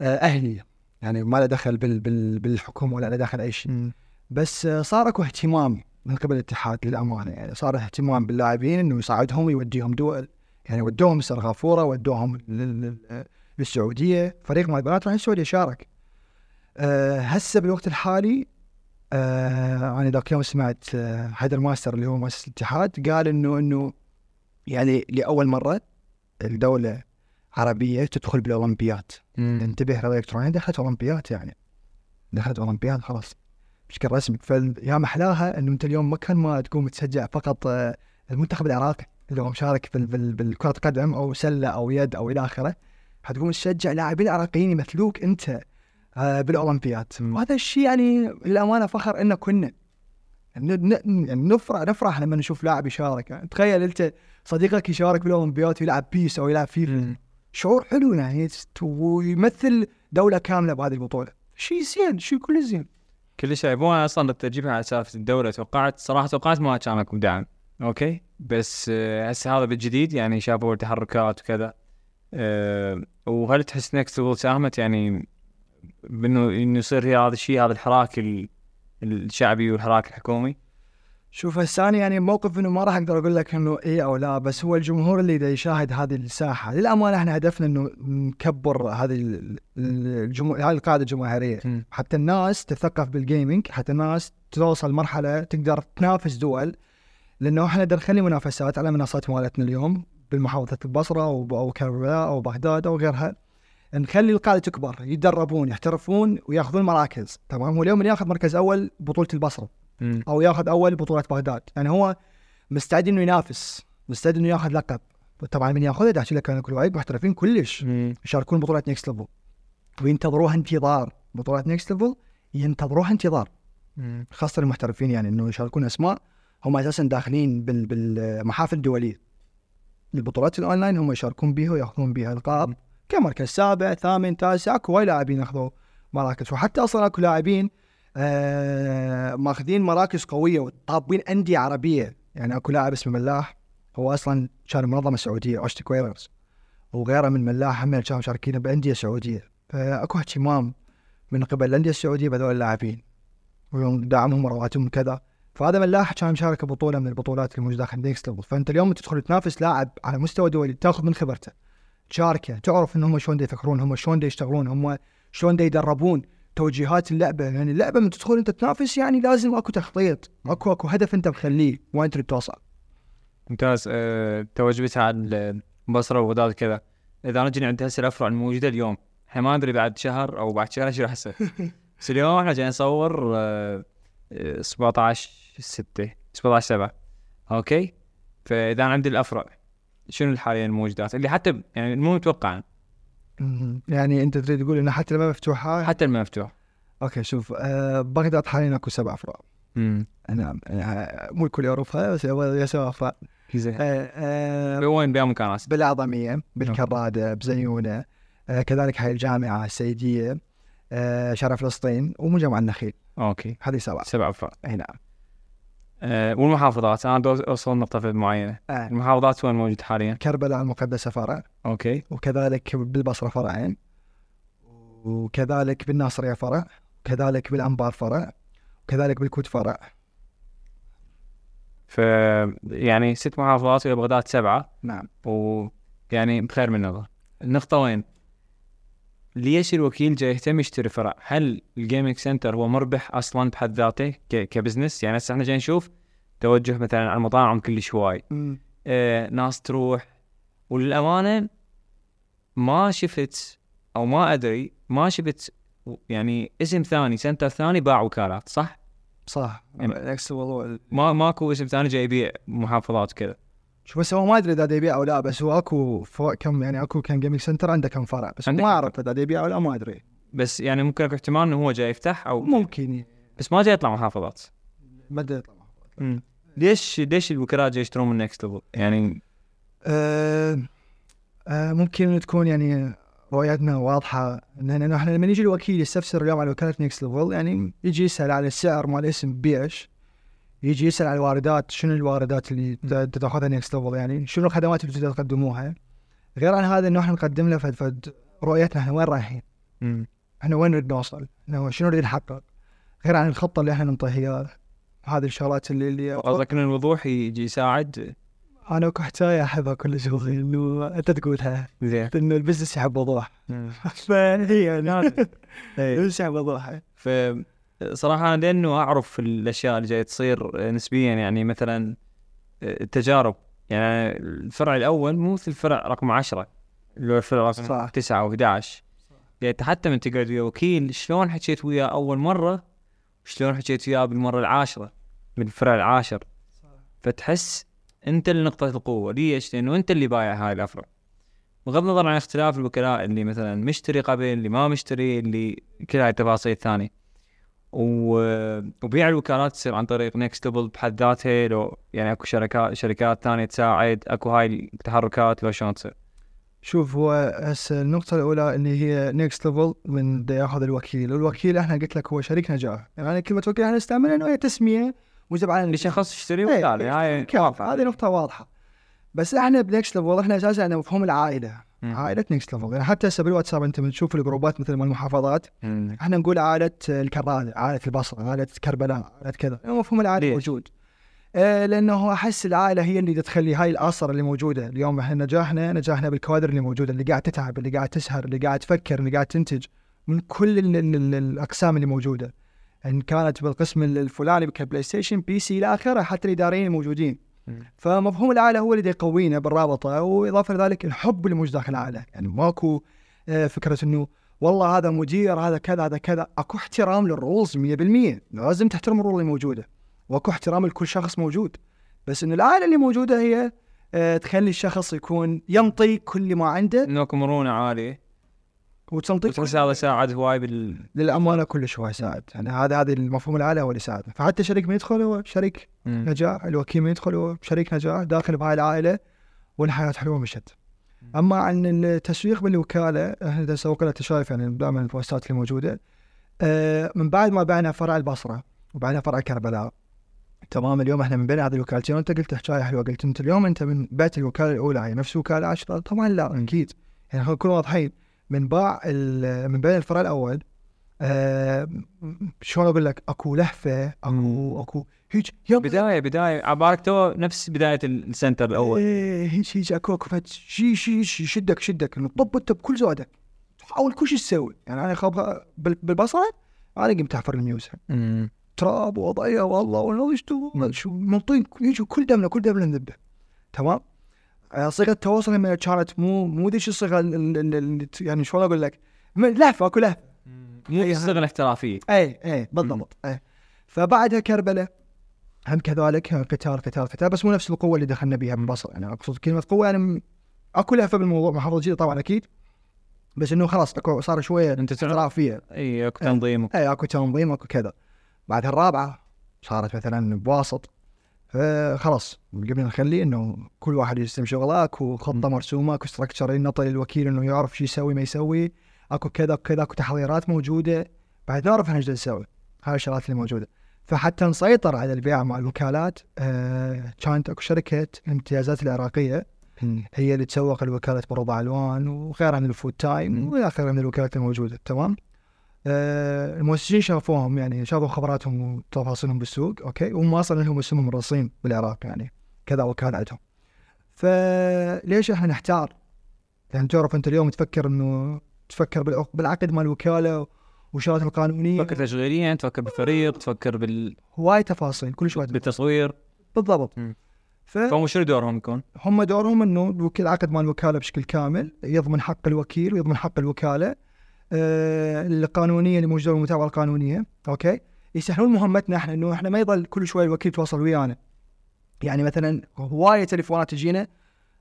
S1: آه، أهلي. يعني ما له دخل بال بال بالحكومة ولا له دخل أي شيء. بس آه، صار أكو اهتمام من قبل الاتحاد للأمانة. يعني صار اهتمام باللاعبين إنه يصعدهم ويوديهم دول يعني ودوهم السرغافوره ودوهم لل- لل- للسعودية. فريق مال البنات راح السعودية شارك. أه هسه بالوقت الحالي أه أنا ذاك يوم سمعت أه حيدر ماستر اللي هو مؤسس الاتحاد قال إنه إنه يعني لأول مرة الدولة عربية تدخل بالأولمبياد. انتبه الرياضه الالكترونيه دخلت أولمبياد يعني. دخلت أولمبياد خلاص. بشكل رسمي. فيا محلاها إنه أنت اليوم ما كان ما تقوم تشجع فقط آه، المنتخب العراقي اللي هو مشارك بال- بال- بالكرة قدم أو سلة أو يد أو إلى آخره. حتقوم تشجع لاعبين عراقيين يمثلوك أنت آه، بالأولمبياد.
S2: مم.
S1: وهذا الشيء يعني للأمانة فخر ان كنا يعني نفرح نفرح لما نشوف لاعب يشارك. يعني تخيل أنت صديقك يشارك بالأولمبياد ويلعب بيس أو يلعب فيفا. شعور حلو يعني ويمثل دولة كاملة بهذه البطولة. شيء زين شيء كله زين.
S2: كل شيء. مو أصلا تجيبها على سالفه الدولة. توقعت صراحة توقعت ما كان لكم دعم أوكي؟ بس آه، هسه هذا بالجديد يعني شافوا التحركات وكذا. أه وهل تحس ليفل ساهمت يعني بأنه إنه يصير هي هذا الشيء هذا الحراك ال- الشعبي والحراك الحكومي.
S1: شوف هسه أنا يعني موقف إنه ما راح أقدر أقول لك إنه اي أو لا بس هو الجمهور اللي دا يشاهد هذه الساحة للأمانة إحنا هدفنا إنه نكبر هذه ال- ال- الجمهور هذه القاعدة
S2: الجماهيرية.
S1: حتى الناس تثقف بالجيمنج حتى الناس توصل مرحلة تقدر تنافس دول. لأنه إحنا بدنا نخلي منافسات على منصات مالتنا اليوم بالمحافظة البصره أو أو كربلاء أو بغداد أو غيرها. نخلي القاعده تكبر يتدربون يحترفون وياخذون مراكز. تمام؟ هو اليوم اللي ياخذ مركز أول بطولة
S2: البصرة.
S1: أو ياخذ أول بطولة بغداد. يعني هو مستعد إنه ينافس مستعد إنه ياخذ لقب. طبعا من ياخذها داعي لك أنا كل وايد محترفين كلش. يشاركون بطولات نيكست ليفل وينتظروها انتظار. بطولات نيكست ليفل ينتظروها انتظار.
S2: مم.
S1: خاصة المحترفين يعني إنه يشاركون أسماء هم أساسا داخلين بال- بالمحافل الدوليه البطولات الأونلاين هم يشاركون بها ويأخذون بها ألقاب. كمركز سابع ثامن تاسع أكو وايد لاعبين أخذوا مراكز. وحتى أصلا أكو لاعبين آه ماخذين مراكز قوية وطابين أندية عربية. يعني أكو لاعب اسمه ملاح هو أصلا كان منظمة سعودية اوشتك ويرز وغيره من ملاح هم كانوا مشاركين بأندية سعودية. فأكو اهتمام من قبل الأندية السعودية بهذول اللاعبين. ودعمهم ورواتبهم كذا. فهذا ملاح كان مشارك ببطوله من البطولات الموجوده داخل نيكست فأنت اليوم تدخل تنافس لاعب على مستوى دولي تأخذ من خبرته. تشاركه. تعرف إن هم شلون يفكرون هم شلون يشتغلون هم شلون يدربون توجيهات اللعبة. يعني اللعبة من تدخل أنت تنافس يعني لازم أكو تخطيط أكو أكو هدف أنت مخليه وين تريد توصل.
S2: ممتاز. أه توجبت على البصره وبغداد كذا. إذا رجعنا عند هسه الأفرع الموجودة اليوم إحنا ما ندري بعد شهر أو بعد شهر إيش راح يصير بس اليوم إحنا جايين نصور أه آه، 17 6 17 7 أوكي؟ فإذا أنا عندي الأفرع شنو حاليا الموجودات اللي حتى يعني مو متوقع.
S1: يعني أنت تريد تقول إنه حتى لما مفتوحه
S2: حتى المفتوح
S1: أوكي شوف آه بغداد حاليا أكو سبع
S2: امم
S1: نعم آه، مو الكل يعرفها بس هي سبع افرع
S2: زين.
S1: آه آه
S2: وين بأي مكانات
S1: بالأعظمية بالكرادة بزيونة. آه كذلك حي الجامعة السيدية آه شارع فلسطين ومجمع النخيل.
S2: أوكي.
S1: هذه سبعة
S2: سبع افرع
S1: أي نعم.
S2: أه والمحافظات. أنا أوصل نقطة معينة.
S1: آه.
S2: المحافظات وين موجود حاليا؟
S1: كربلاء المقدسة فرع
S2: أوكي.
S1: وكذلك بالبصرة فرعين وكذلك بالناصرية فرع وكذلك بالأنبار فرع وكذلك بالكوت فرع
S2: ف يعني ست محافظات ويا بغداد سبعة.
S1: نعم.
S2: ويعني بخير من نظر النقطة وين؟ ليش الوكيل جاي يهتم يشتري فرع؟ هل ال gaming center هو مربح أصلا بحد ذاته ك business؟ يعني هسه إحنا جاي نشوف توجه مثلا على المطاعم كلش هواي، آه ناس تروح وللأمانة ما شفت أو ما أدري ما شفت يعني اسم ثاني center ثاني باع وكالات صح؟
S1: صح
S2: يعني-
S1: نفس الموضوع
S2: ما ماكو اسم ثاني جاي يبيع محافظات وكذا
S1: شوف بس هو ما أدري إذا يبيع أو لا بس هو أكو فوق كم يعني أكو كم gaming center عنده كم فرع بس ما أعرف إذا يبيع أو لا ما أدري.
S2: بس يعني ممكن أكو احتمال إنه هو جاي يفتح أو
S1: ممكن.
S2: بس ما جاي يطلع محافظات.
S1: ما ادري يطلع
S2: ليش ليش الوكلاء جاي يشترون من Next Level؟ يعني
S1: آه آه ممكن تكون يعني رؤيتنا واضحة. لأن إحنا لما يجي الوكيل يستفسر اليوم على وكالة Next Level يعني يجي يسأل على السعر مال اسم بيش يجي يسأل على الواردات شنو الواردات اللي تاخذها Next Level يعني؟ شنو الخدمات اللي تقدموها؟ غير عن هذا إنه إحنا نقدم له فد, فد رؤيتنا إحنا وين رايحين؟ إحنا وين نريد نوصل؟ شنو نريد نحقق؟ غير عن الخطة اللي إحنا ننطيها هذه الشغلات اللي اللي
S2: قصدك إن الوضوح يجي يساعد؟
S1: أنا اكو حكايه أحبها كل شغل إنه أنت تقولها.
S2: زين.
S1: إنه ال business يحب وضوح. فهي يعني.
S2: إيه.
S1: ال business يحب وضوح.
S2: ف صراحة أنا لأنه أعرف الأشياء اللي جاية تصير نسبيا يعني مثلا التجارب. يعني الفرع الأول مو مثل الفرع رقم 10 اللي هو الفرع رقم
S1: صح.
S2: 9 أو 11 يعني حتى من تقعد ويا وكيل شلون حكيت وياه أول مرة؟ شلون حكيت وياه بالمرة العاشرة؟ من الفرع العاشر. فتحس أنت اللي نقطة القوة. ليش؟ لأنه أنت اللي بايع هاي الافرع بغض النظر عن اختلاف الوكلاء اللي مثلا مشتري قبل اللي ما مشتري اللي كل هاي التفاصيل الثانية. و... وبيع الوكالات تصير عن طريق Next Level بحد ذاتها لو يعني أكو شركات شركات ثانية تساعد أكو هاي التحركات لو شلون تصير؟
S1: شوف هو هسه النقطة الأولى اللي هي Next Level من دا ياخذ الوكيل، الوكيل إحنا قلت لك هو شريك نجاح، يعني كلمة وكيل إحنا نستعملها إنه هي تسمية وجب على
S2: اللي شخص يشتري
S1: إيه،
S2: وكالة؟ هاي
S1: هذه نقطة واضحة. بس إحنا ب Next Level إحنا أساسا عندنا مفهوم العائلة،
S2: مم.
S1: عائلة Next Level، يعني حتى هسه بالواتساب انت من تشوف الجروبات مثل مال المحافظات
S2: مم.
S1: إحنا نقول عائلة الكرادة، عائلة البصرة، عائلة كربلاء، عائلة كذا، مفهوم العائلة
S2: ليش؟
S1: موجود. آه لأنه أحس العائله هي اللي تخلي هاي الاثر اللي موجودة اليوم إحنا نجاحنا نجاحنا بالكوادر اللي موجودة اللي قاعد تتعب اللي قاعد تسهر اللي قاعد تفكر اللي قاعد تنتج من كل ال ال ال الأقسام اللي موجودة إن كانت بالقسم الفلاني ك PlayStation PC إلى آخره حتى الإداريين الموجودين. فمفهوم العائله هو اللي يقوينا بالرابطة وإضافة لذلك الحب اللي موجود داخل العائله يعني ماكو آه، فكرة إنه والله هذا مدير هذا كذا هذا كذا. أكو احترام لل rules 100% لازم تحترم ال rule اللي موجودة. وأكو احترام لكل شخص موجود. بس إنه العائله اللي موجودة هي آه، تخلي الشخص يكون ينطي كل ما عنده.
S2: إنكم مرونة عالية.
S1: وتنطي
S2: وتحس هذا ساعد هواي بال
S1: للأمانة كلش هو يساعد يعني هذا هذا المفهوم العائله هو اللي يساعد فحتى شريك ما يدخل هو شريك
S2: مم.
S1: نجاح الوكيل ما يدخل هو شريك نجاح داخل بهاي العائلة والحياة حلوة مشت. أما عن التسويق بالوكالة إحنا سوقنا انت شايف يعني دائما البوستات اللي موجودة آه، من بعد ما بعنا فرع البصرة وبعنا فرع كربلاء تمام اليوم إحنا من بين هذه الوكالتين وانت قلت حكايه حلوة؟ قلت أنت اليوم أنت من بعت الوكالة الأولى هي نفس وكاله عشرة. طبعا لا أكيد. يعني خلينا نكون واضحين. من باع من بين الفرع الأول آه شلون أقول لك؟ أكو لهفة أكو أكو هيج
S2: بداية بداية عبارك تو نفس بداية السنتر الأول.
S1: إيه هيج هيج أكو أكو شي شي يشدك إنه طب انت بكل زودك. تحاول كل شيء تسوي. يعني أنا خاب بال- بالبصرة أنا قمت أحفر الميوزك
S2: مم.
S1: تراب وضعيه والله والله شو منطين يجوا كل دمنا كل دمنا نذبه. تمام؟ صيغة التواصل لما كانت مو مو ذيك الصيغه يعني شلون أقول لك؟ لهفة أكو لهفة.
S2: مو الصيغه الاحترافية.
S1: اي اي بالضبط اي فبعدها كربلة هم كذلك قتال قتال قتال بس مو نفس القوة اللي دخلنا بها من بصر. يعني أقصد كلمة قوة يعني أكو لهفة بالموضوع محافظه جديده طبعا أكيد. بس إنه خلاص أكو- صار شوية
S2: أنت تعرف
S1: احتراف فيها
S2: إي أكو تنظيم.
S1: اي أكو تنظيم أكو كذا. بعد الرابعة صارت مثلا بواسط. فخلاص قبل نخلي إنه كل واحد يستلم شغله اكو خطه مرسومة اكو structure ينطي للوكيل إنه يعرف شو يسوي ما يسوي. أكو كذا كذا أكو تحضيرات موجودة. بعد نعرف إحنا إيش نسوي. هاي الشغلات اللي موجودة. فحتى نسيطر على البيع مع الوكالات. آه كانت أكو شركة الامتيازات العراقية. هي اللي تسوق لوكاله برضع ألوان وغيرها من ال Food
S2: Time.
S1: والى اخره من الوكالات الموجودة. تمام؟ آه المؤسسين شافوهم يعني شافوا خبراتهم وتفاصيلهم بالسوق okay وهم أصلا لهم اسمهم الرصين بالعراق يعني كذا وكاله عندهم فليش إحنا نحتار؟ يعني تعرف أنت اليوم تفكر إنه تفكر بالعق- بالعقد مال الوكاله والشغلات القانونية
S2: تفكر تشغيليا تفكر بالفريق تفكر بال...
S1: هواي تفاصيل كل شوي
S2: بالتصوير
S1: بالضبط
S2: مم.
S1: فهم
S2: فهم شنو دورهم يكون؟
S1: دورهم إنه الوكيل عقد مال الوكاله بشكل كامل يضمن حق الوكيل ويضمن حق الوكالة آه القانونية اللي موجودة بالمتابعه القانونية okay يسهلون مهمتنا إحنا إنه إحنا ما يضل كل شوي الوكيل يتواصل ويانا يعني مثلا هواية تليفونات تجينا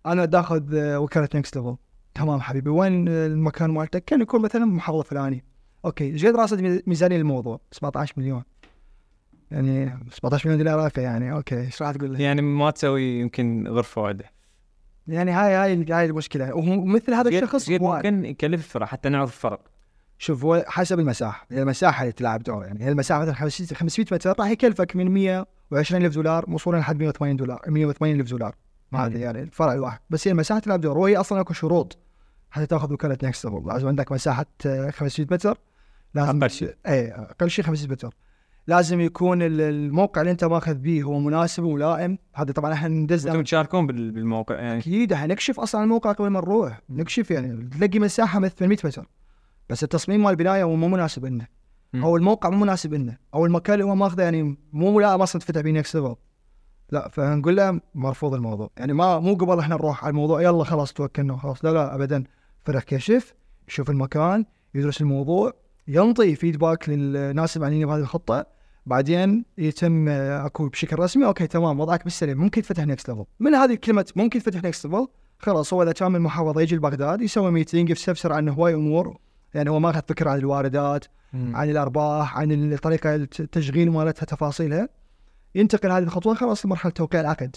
S1: أنا داخذ آه، وكالة Next Level تمام حبيبي وين المكان مالتك؟ كان يكون مثلا محافظة فلانية okay إيش قد راصد ميزانية الموضوع؟ 17 مليون يعني 17 مليون دولار عراقي يعني okay إيش راح تقول لي؟
S2: يعني ما تسوي يمكن غرفه واحدة
S1: يعني هاي هاي هاي المشكلة ومثل هذا الشخص.
S2: ممكن يكلف الفرع حتى نعرف الفرق
S1: شوف هو حسب المساحة. هي المساحة اللي تلعب دور يعني هي المساحة مثلا 500 500 متر راح يكلفك من 120 ألف دولار وصولا لحد 180 دولار 180 ألف دولار. ما أدري يعني الفرع الواحد بس هي المساحة تلعب دور وهي أصلا أكو شروط حتى تأخذ وكالة Next Level لازم عندك مساحة آه، 500 متر. لازم
S2: أقل شيء.
S1: اي أقل شيء 500 متر. لازم يكون ال- الموقع اللي أنت ماخذ به هو مناسب وملائم. هذا طبعا إحنا ندز
S2: أنتم تشاركون بال- بالموقع يعني.
S1: أكيد إحنا نكشف أصلا الموقع قبل ما نروح. نكشف يعني تلاقي مساحة مثل 800 متر. بس التصميم مال البناية هو مو مناسب لنا. أو الموقع مو مناسب لنا أو المكان اللي هو ماخذه يعني مو ملائم أصلا تفتح بيه Next Level لا فنقول له مرفوض الموضوع. يعني ما مو قبل إحنا نروح على الموضوع يلا خلاص توكلنا خلاص لا لا ابدا. فريق كشف يشوف المكان يدرس الموضوع ينطي feedback للناس المعنيين بهذه الخطة. بعدين يتم آه، أكو بشكل رسمي أوكي تمام وضعك بالسليم. ممكن تفتح Next Level من هذه كلمه ممكن تفتح Next Level خلاص هو إذا كان من المحافظه يجي لبغداد يسوي meeting يستفسر عن هواي أمور. يعني هو ماخذ فكرة عن الواردات عن الأرباح عن الطريقة التشغيل مالتها تفاصيلها. ينتقل هذه الخطوة خلاص لمرحله توقيع العقد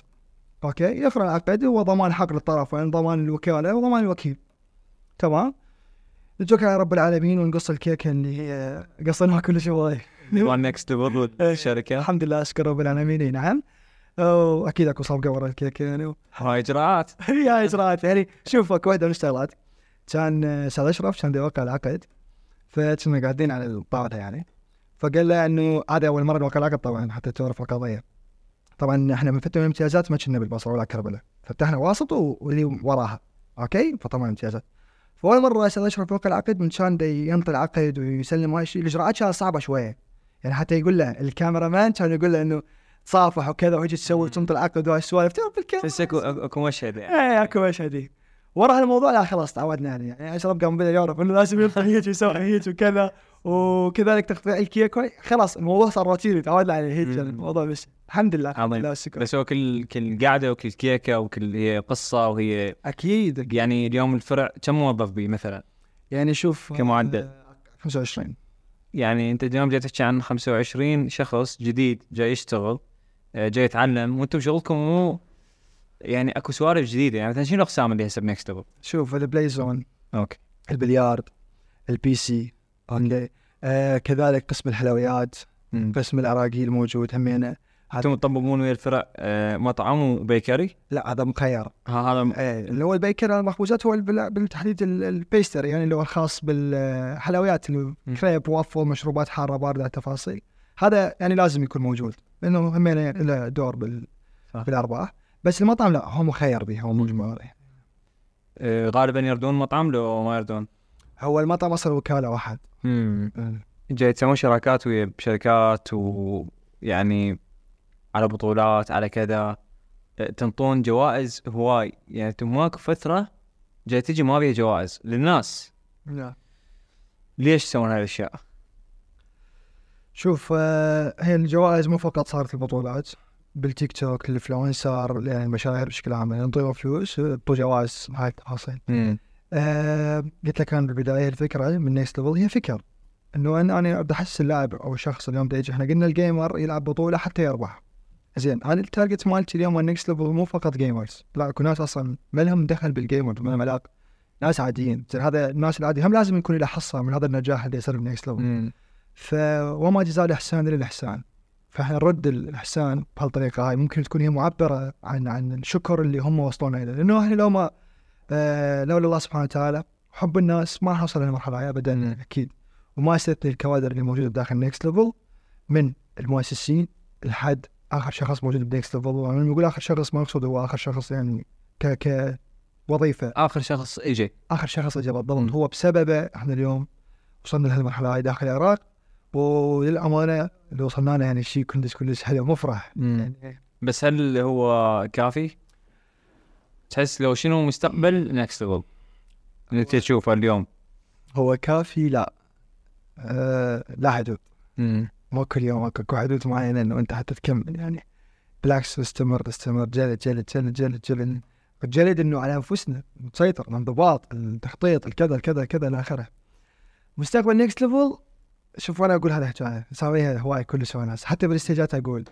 S1: أوكي؟ يقرا العقد هو ضمان حق للطرفين ضمان الوكالة وضمان الوكيل. تمام؟ نتوكل على رب العالمين ونقص الكيكه اللي هي قصيناها كل شوي.
S2: وان Next Level الشركة
S1: الحمد لله أشكر رب العالمين. نعم. واكيد أكو صفقه ورا الكيكه يعني.
S2: هاي إجراءات.
S1: هي إجراءات. يعني شوف أكو واحدة من الشغلات. كان أستاذ اشرف كان يوقع العقد فكنا قاعدين على الطاوله يعني. فقال له إنه هذا أول مرة نوقع العقد طبعا حتى تعرف القضية. طبعا إحنا من فترة الامتيازات ما كنا بالبصرة ولا كربلاء فتحنا واسط واللي وراها. أوكي؟ فطبعا امتيازات. فأول مرة أستاذ اشرف يوقع العقد من كان ينطي العقد ويسلم هاي الشيء الإجراءات كانت صعبة شوية. يعني حتى يقول له ال cameraman كان يقول له إنه تصافح وكذا وهيجي تسوي تنطي العقد وهاي السوالف تعرف بالكاميرا
S2: تحس اكو أكو مشهد يعني.
S1: إيه أكو مشهد. ورا هالموضوع لا خلاص تعودنا عليه يعني اشرف قام بدا يعرف إنه لازم ينطي هيك ويسوي هيك وكذا وكذلك تقطيع الكيك وهي- خلاص الموضوع صار روتيني تعودنا عليه
S2: مم.
S1: يعني الموضوع بس الحمد لله الحمد. لله والشكر
S2: بس هو كل كل قعده وكل كيكة وكل هي قصة وهي
S1: أكيد
S2: يعني اليوم الفرع كم موظف بيه مثلا؟
S1: يعني شوف
S2: كمعدل.
S1: آه، 25
S2: يعني أنت اليوم جاي تحكي عن 25 شخص جديد جاي يشتغل آه، جاي يتعلم وأنتم شغلكم مو يعني اكو سوالف جديدة يعني مثلا شنو الأقسام اللي هسه ب Next Level؟
S1: شوف ال play
S2: zone أوكي
S1: البلياردو ال PC أوكي آه كذلك قسم الحلويات قسم الأراكيل موجود همينة
S2: أنتم تطبقون ويا الفرع آه، مطعم و bakery؟
S1: لا هذا مخير
S2: ها هذا م-
S1: إيه اللي هو ال bakery المخبوزات هو بالتحديد ال- البيستري يعني اللي هو الخاص بالحلويات. كريب وافل مشروبات حارة باردة تفاصيل هذا يعني لازم يكون موجود لأنه همين يعني له دور بال. بالأرباح بس المطعم لا هو مخير به هو مجمع
S2: آه، غالبا يردون مطعم لو ما يردون؟
S1: هو المطعم أصلا وكالة واحد.
S2: جاي تسوون شراكات ويا شركات ويعني على بطولات على كذا آه، تنطون جوائز هواي. يعني أنتم ماكو فترة جاي تجي ما بيها جوائز للناس.
S1: نعم
S2: ليش تسوون هاي الأشياء؟
S1: شوف آه، هي الجوائز مو فقط صارت البطولات بالتيك توك ال influencer يعني المشاهير بشكل عام يعني نعطيهم فلوس يعطوا جوائز هاي التفاصيل. آه قلت لك أنا بالبداية الفكرة من Next Level هي فكر. إنه أنا أنا بدي أحس اللاعب أو الشخص اليوم يجي. إحنا قلنا ال gamer يلعب بطولة حتى يربح. زين أنا ال target مالتي اليوم ال Next Level مو فقط gamers لا اكو ناس أصلا ما لهم دخل بال gamer ما لهم علاقة. ناس عاديين. زين هذا الناس العادي هم لازم يكون له حصة من هذا النجاح اللي يصير بال Next Level ف وما جزاء الاحسان إلا الاحسان فاحنا نرد الإحسان بهالطريقة هاي. ممكن تكون هي معبرة عن عن الشكر اللي هم وصلونا إليه. لأنه إحنا لو ما آه لولا الله سبحانه وتعالى حب الناس ما حنوصل للمرحله هاي ابدا أكيد. وما استثني الكوادر اللي موجودة بداخل Next Level من المؤسسين لحد آخر شخص موجود ب Next Level وأنا نقول آخر شخص ما اقصد هو آخر شخص يعني ك ك وظيفه
S2: آخر شخص اجى
S1: آخر شخص اجى. بالضبط. هو بسببه إحنا اليوم وصلنا لهالمرحله هاي داخل العراق. وللأمانة اللي وصلنا له يعني شيء كلش كلش حلو مفرح. يعني
S2: بس هل هو كافي؟ تحس لو شنو مستقبل Next Level اللي انت تشوفه اليوم.
S1: هو كافي لا. آه لا حدود. مو كل يوم اكو حدود معينة إنه أنت حتى تكمل. يعني بالعكس استمر استمر جلد جلد جلد جلد جلد. الجلد إنه على أنفسنا. نسيطر. الانضباط التخطيط الكذا الكذا كذا إلى آخره. مستقبل Next Level شوف أنا أقول هذا حكايه اسويها هواي كل سوى ناس. حتى بالاستيجات أقول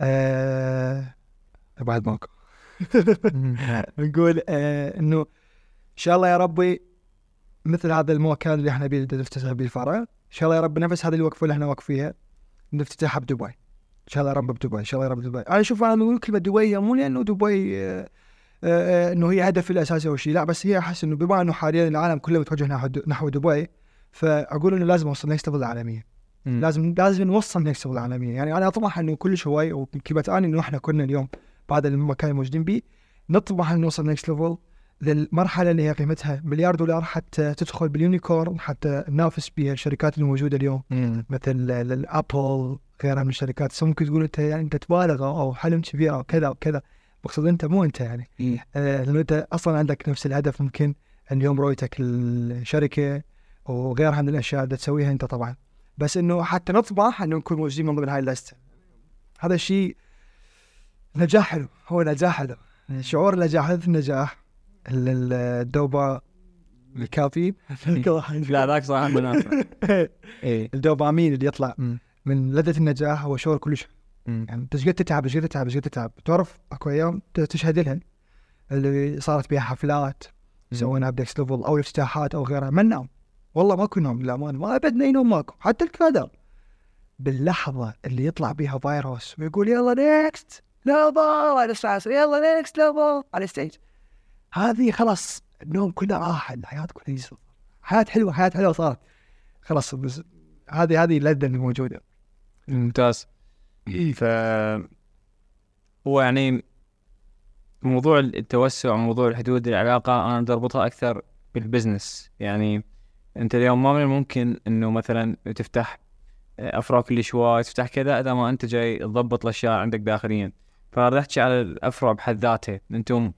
S1: آه بعد ماكو نقول آه إنه إن شاء الله يا ربي مثل هذا المكان اللي إحنا بيه نفتتح به الفرع إن شاء الله يا رب نفس هذه الوقفة اللي إحنا واقفيها نفتتحها بدبي. إن شاء الله يا رب بدبي إن شاء الله يا رب بدبي. أنا أشوف أنا بقول كلمة دبي مو لأنه دبي آه، آه، آه، إنه هي هدف الأساسي أو شيء لا بس هي أحس إنه بما إنه حاليا العالم كله متوجه نحو دبي فأقول إنه لازم أوصل Next Level العالميه لازم لازم نوصل Next Level العالميه يعني أنا أطمح إنه كل هواي وكلمه اني إنه إحنا كنا اليوم بعد المكان الموجودين به نطمح ان نوصل Next Level للمرحلة اللي هي قيمتها مليار دولار حتى تدخل بال unicorn حتى ننافس بها الشركات الموجودة اليوم. مثل ال Apple غيرها من الشركات. بس ممكن تقول أنت يعني أنت تبالغ أو حلم كبير أو كذا أو كذا. مقصود أنت مو أنت يعني. آه، لأنه أنت أصلا عندك نفس الهدف ممكن. ان يوم رؤيتك الشركة وغيرها من الأشياء اللي تسويها أنت طبعا. بس إنه حتى نطمح إنه نكون موجودين من ضمن هاي اللسته هذا الشيء نجاح حلو هو نجاح حلو. شعور النجاح هذا النجاح. ال- ال- الدوبا الكافي.
S2: لا ذاك صراحة مناسب. اي
S1: الدوبامين اللي يطلع. من لذة النجاح هو شعور كلش يعني إيش قد تتعب إيش قد تتعب إيش قد تتعب. تعرف أكو أيام تشهد لها اللي صارت بها حفلات سويناها ب Next Level أو افتتاحات أو غيرها. ما ننام. والله ماكو نوم للامانه ما ابدا اي نوم ماكو حتى الكادر. باللحظة اللي يطلع بها فيروس ويقول يلا Next Level على الساعة يلا Next Level على ال stage هذه خلاص النوم كله راح الحياة كلها يصير حياة حلوة حياة حلوة صارت. خلاص بس هذه هذه اللذة اللي موجودة.
S2: ممتاز. ف هو يعني موضوع التوسع موضوع الحدود العلاقة أنا بدي أربطها أكثر بال business يعني أنت اليوم ما من الممكن إنه مثلا تفتح أفرع كل شوي تفتح كذا إذا ما أنت جاي تضبط الأشياء عندك داخليا. أحكي على الأفرع بحد ذاتها أنتم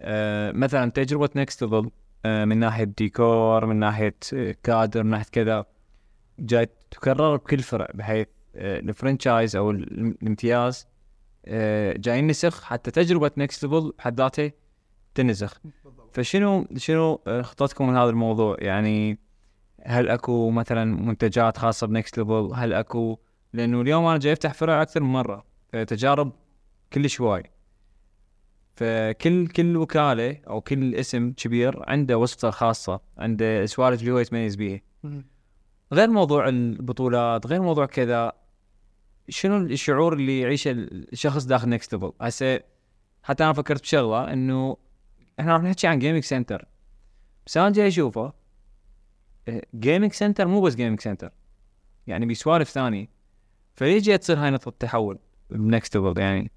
S2: آه، مثلا تجربة Next Level من ناحية ديكور من ناحية آه، كادر من ناحية كذا جاي تكرر بكل فرع بحيث آه، ال franchise أو ال- الامتياز آه، جاي ينسخ حتى تجربة Next Level بحد ذاتها تنسخ. فشنو شنو خطتكم من هذا الموضوع؟ يعني هل أكو مثلا منتجات خاصة ب Next Level هل أكو؟ لأنه اليوم أنا جاي أفتح فرع أكثر من مرة تجارب كل شوي فكل كل وكالة أو كل اسم كبير عنده وصفته الخاصه عنده سوالف اللي هو يتميز بيها. غير موضوع البطولات غير موضوع كذا شنو الشعور اللي يعيشه الشخص داخل Next Level هسه حتى أنا فكرت بشغلة إنه إحنا راح نحكي عن gaming center بس أنا جاي اشوفه gaming center مو بس gaming center يعني بسوالف ثانية فليش جاي تصير هاي نقطة التحول ب Next Level يعني.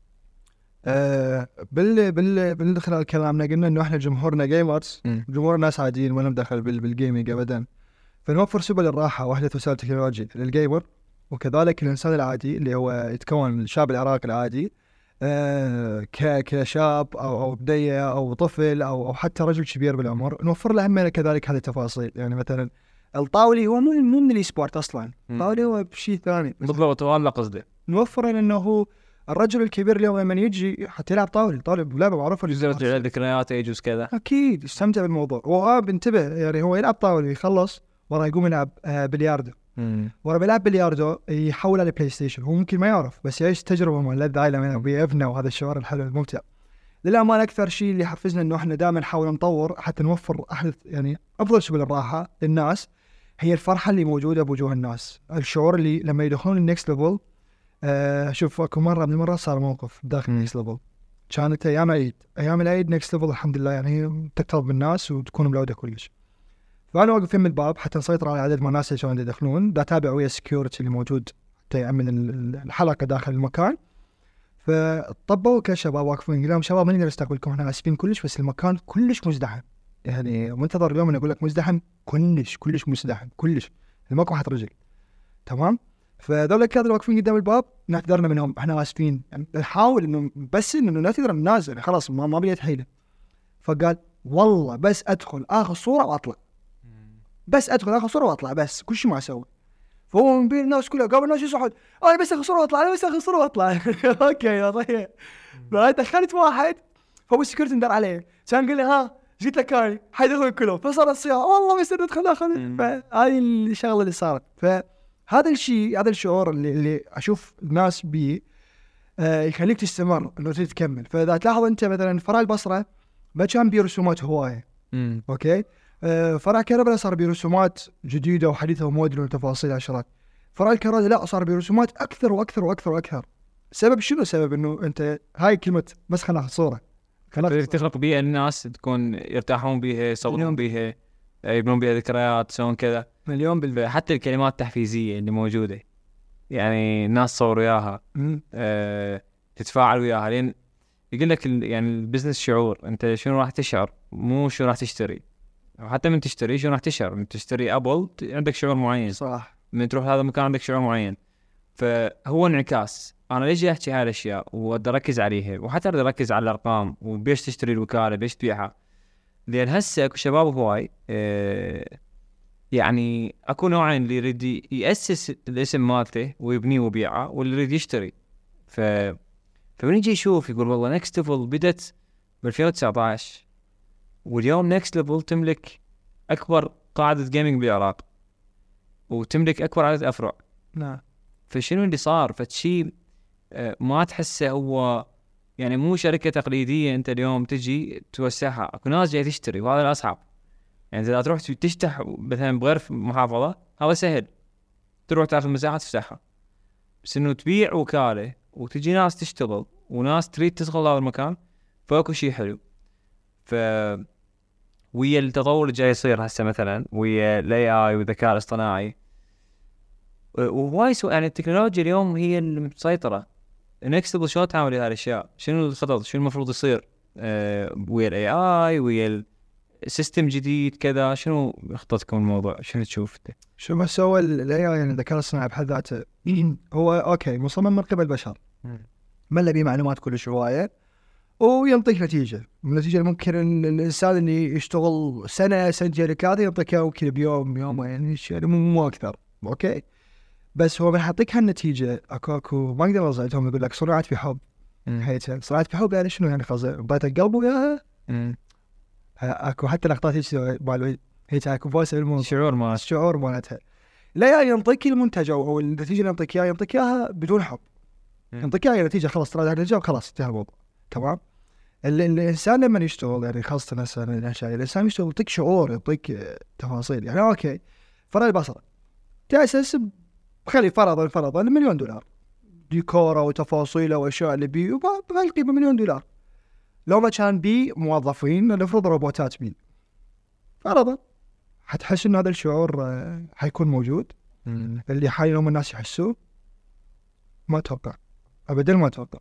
S1: آه بال بال بال خلال كلامنا قلنا إنه إحنا جمهورنا gamers
S2: مم.
S1: جمهور ناس عاديين ما لهم دخل بال بال gaming ابدا. فنوفر سبل الراحة وأحدث وسائل التكنولوجيا لل gamer وكذلك الإنسان العادي اللي هو يتكون من الشاب العراقي العادي كشاب أو أو بنيه أو طفل أو أو حتى رجل كبير بالعمر نوفر له كذلك هذه التفاصيل. يعني مثلا الطاولي هو مو مو من ال e-sport
S2: أصلا.
S1: الطاولي هو بشيء ثاني.
S2: بالضبط هذا قصدي.
S1: نوفر له إنه هو الرجل الكبير اليوم لما يجي حتى يلعب طاوله طاوله لعبه معروفة
S2: يرجع ذكرياته يجوز كذا.
S1: أكيد يستمتع بالموضوع. وهو بينتبه يعني هو يلعب طاوله يخلص ورا يقوم يلعب آه بلياردو. ورا بيلعب بلياردو يحول على PlayStation هو ممكن ما يعرف بس يعيش تجربة من لذة لما بيبنى وهذا الشعور الحلو الممتع. للأمانة أكثر شيء اللي يحفزنا إنه إحنا دائما نحاول نطور حتى نوفر احدث يعني أفضل سبل الراحة للناس هي الفرحة اللي موجودة بوجوه الناس. الشعور اللي لما يدخلون ال Next Level آه شوف أكو مرة من المرات صار موقف داخل.
S2: ال
S1: Next Level كانت أيام العيد أيام العيد Next Level الحمد لله يعني تقترب من الناس وتكون ملودة كلش. فأنا واقف يم الباب حتى نسيطر على عدد من الناس اللي كانوا يدخلون. دا اتابع ويا ال security اللي موجود حتى يأمن ال- ال- الحلقة داخل المكان. فطبوا كشباب واقفين قال لهم شباب ما نقدر نستقبلكم إحنا آسفين كلش بس المكان كلش مزدحم. يعني منتظر اليوم أنا أقول لك مزدحم كلش كلش مزدحم كلش. ماكو واحد رجل. تمام؟ فذول اللي واقفين قدام الباب نعتذرنا منهم. إحنا آسفين. يعني نحاول إنه بس إنه نعتذر من الناس يعني خلاص ما, ما بقيت حيلة. فقال والله بس أدخل اخذ صورة وأطلع. بس أدخل اخذ صورة وأطلع بس كل شيء ما أسوي. فهو من بين الناس كلها قابل الناس يصعد أنا بس اخذ صورة وأطلع أنا بس اخذ صورة وأطلع. okay طيب. فدخلت واحد فابو ال security اندار عليه. كان قال لي ها جيت لك هاي حيدخلون كلهم فصار الصياح والله بس ندخل اخذ. فهذه الشغلة اللي صارت. فهذا الشيء هذا الشعور اللي, اللي أشوف الناس بيه آه يخليك تستمر إنه تريد تكمل فإذا تلاحظ أنت مثلا فرع البصرة ما كان بيه رسومات هوايه. okay؟ فرع كربلاء صار برسومات جديدة وحديثة وموديل وتفاصيل عشرات. فرع الكرادة لا صار برسومات أكثر وأكثر وأكثر وأكثر. سبب شنو سبب؟ إنه أنت هاي كلمة بس خلينا ناخذ صوره.
S2: تخلق بيئة الناس تكون يرتاحون بيها يصورون بيها يبنون بيها ذكريات يسوون كذا.
S1: مليون بالمية
S2: حتى الكلمات التحفيزية اللي موجودة. يعني الناس تصور وياها. أه تتفاعل وياها. لين يقول لك يعني ال business شعور. أنت شنو راح تشعر؟ مو شنو راح تشتري. وحتى من تشتري شنو راح تشعر من تشتري Apple عندك شعور معين.
S1: صح.
S2: من تروح هذا المكان عندك شعور معين. فهو انعكاس. أنا ليش أحكي هاي الأشياء؟ وأدي أركز عليها. وحتى أركز على الأرقام. وبيش تشتري الوكالة بيش تبيعها. لأن هسه أكو شباب هواي آه، يعني أكو نوعين اللي يريد يأسس الاسم مالته ويبنيه ويبيعه واللي يريد يشتري. ف فمن يجي يشوف؟ يقول والله Next Level بدت ب 2019 واليوم Next Level تملك أكبر قاعدة gaming بالعراق وتملك أكبر عدد أفرع.
S1: نعم.
S2: فشنو اللي صار؟ فشي آه، ما تحسه هو يعني مو شركة تقليدية أنت اليوم تجي توسعها. أكو ناس جاي تشتري وهذا الأصعب. يعني إذا تروح تفتح مثلا بغير محافظة هذا سهل. تروح تاخذ مساحة تفتحها. بس إنه تبيع وكالة وتجي ناس تشتغل وناس تريد تدخل هذا المكان فأكو شيء حلو. ف ويا التطور اللي جاي يصير هسه مثلا ويا ال AI والذكاء الاصطناعي. وهواي سو يعني التكنولوجيا اليوم هي المسيطرة. Next شلون تعامل هذه الأشياء؟ شنو الخطط؟ شنو المفروض يصير؟ آه ويا ال AI ويا ال system جديد كذا. شنو خطتكم الموضوع؟ شنو تشوف انت؟
S1: شو ما سوى ال AI يعني الذكاء الاصطناعي بحد ذاته هو okay مصمم من قبل بشر. ما له بيه معلومات كلش هوايه وينطيك نتيجة، النتيجه اللي ممكن الإنسان اللي يشتغل سنة سنتين ثلاثة يعطيك ممكن بيوم يومين يعني؟ مو مو أكثر، okay؟ بس هو من يعطيك هالنتيجة. أكو أكو ما أقدر ازعجهم يقول لك صناعه في حب. هيك صناعه في حب يعني شنو يعني؟ قصدي؟ اعطيتك قلب وياها
S2: مم.
S1: أكو حتى لقطات هيك مال هيك أكو فويس
S2: شعور ما
S1: الشعور مالتها. لا ينطيك المنتج أو النتيجة اللي يعطيك إياها يعطيك إياها بدون حب.
S2: مم.
S1: يعطيك إياها نتيجة خلاص ترى خلاص انتهى الموضوع. تمام؟ الإنسان لما يشتغل يعني خاصة هسه أنا الاشياء الإنسان يشتغل يعطيك شعور يعطيك تفاصيل يعني أوكي فرع البصرة. تأسس خلي فرضا فرضا مليون دولار. ديكوره وتفاصيله وأشياء اللي بيه وب- بهالقيمه مليون دولار. لو ما كان بي موظفين نفرض روبوتات بي فرضا. حتحس إن هذا الشعور آه، حيكون موجود. اللي حاليا الناس يحسوه؟ ما أتوقع. ابدا ما أتوقع.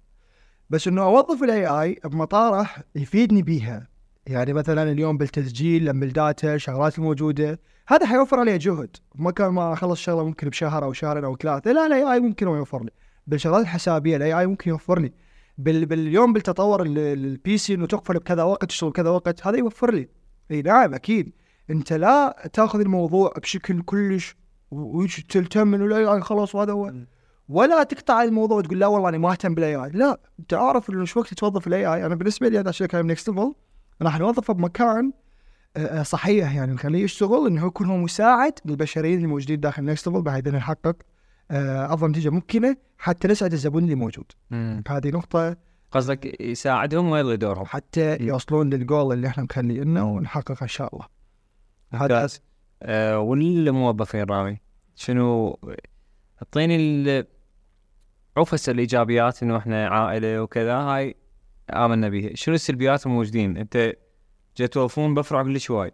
S1: بس إنه أوظف ال AI بمطارح يفيدني بيها. يعني مثلا اليوم بالتسجيل لما ال data الشغلات الموجودة هذا حيوفر علي جهد. مكان ما أخلص شغلة ممكن بشهر أو شهرين أو ثلاثة. لا ال AI ممكن هو يوفر لي. بالشغلات الحسابية ال AI ممكن يوفر لي بال باليوم بالتطور ال- ال- ال PC إنه تقفل بكذا وقت تشتغل بكذا وقت هذا يوفر لي. إي نعم أكيد. أنت لا تأخذ الموضوع بشكل كلش وتلتم إنه ال AI خلاص وهذا هو. ولا تقطع الموضوع وتقول لا والله أنا ما أهتم بال AI لا أنت عارف إنه شو وقت توظف الاي اي أنا بالنسبة لي عشان كلام Next Level راح نوظفه بمكان آه، آه، صحيح يعني. نخليه يشتغل إنه يكون هو مساعد للبشريين اللي موجودين داخل Next Level بحيث إنه نحقق آه، أفضل نتيجة ممكنة حتى نسعد الزبون اللي موجود. هذه نقطة.
S2: قصدك يساعدهم ويلغي دورهم
S1: حتى يوصلون للجول اللي إحنا مخلينه ونحققه إن شاء الله. هذا.
S2: آه والموظفين رامي شنو؟ اعطيني عكس الإيجابيات إنه إحنا عائلة وكذا هاي آمنا بها شنو السلبيات الموجودين؟ أنت جاي توظفون بفرع كلش وايد.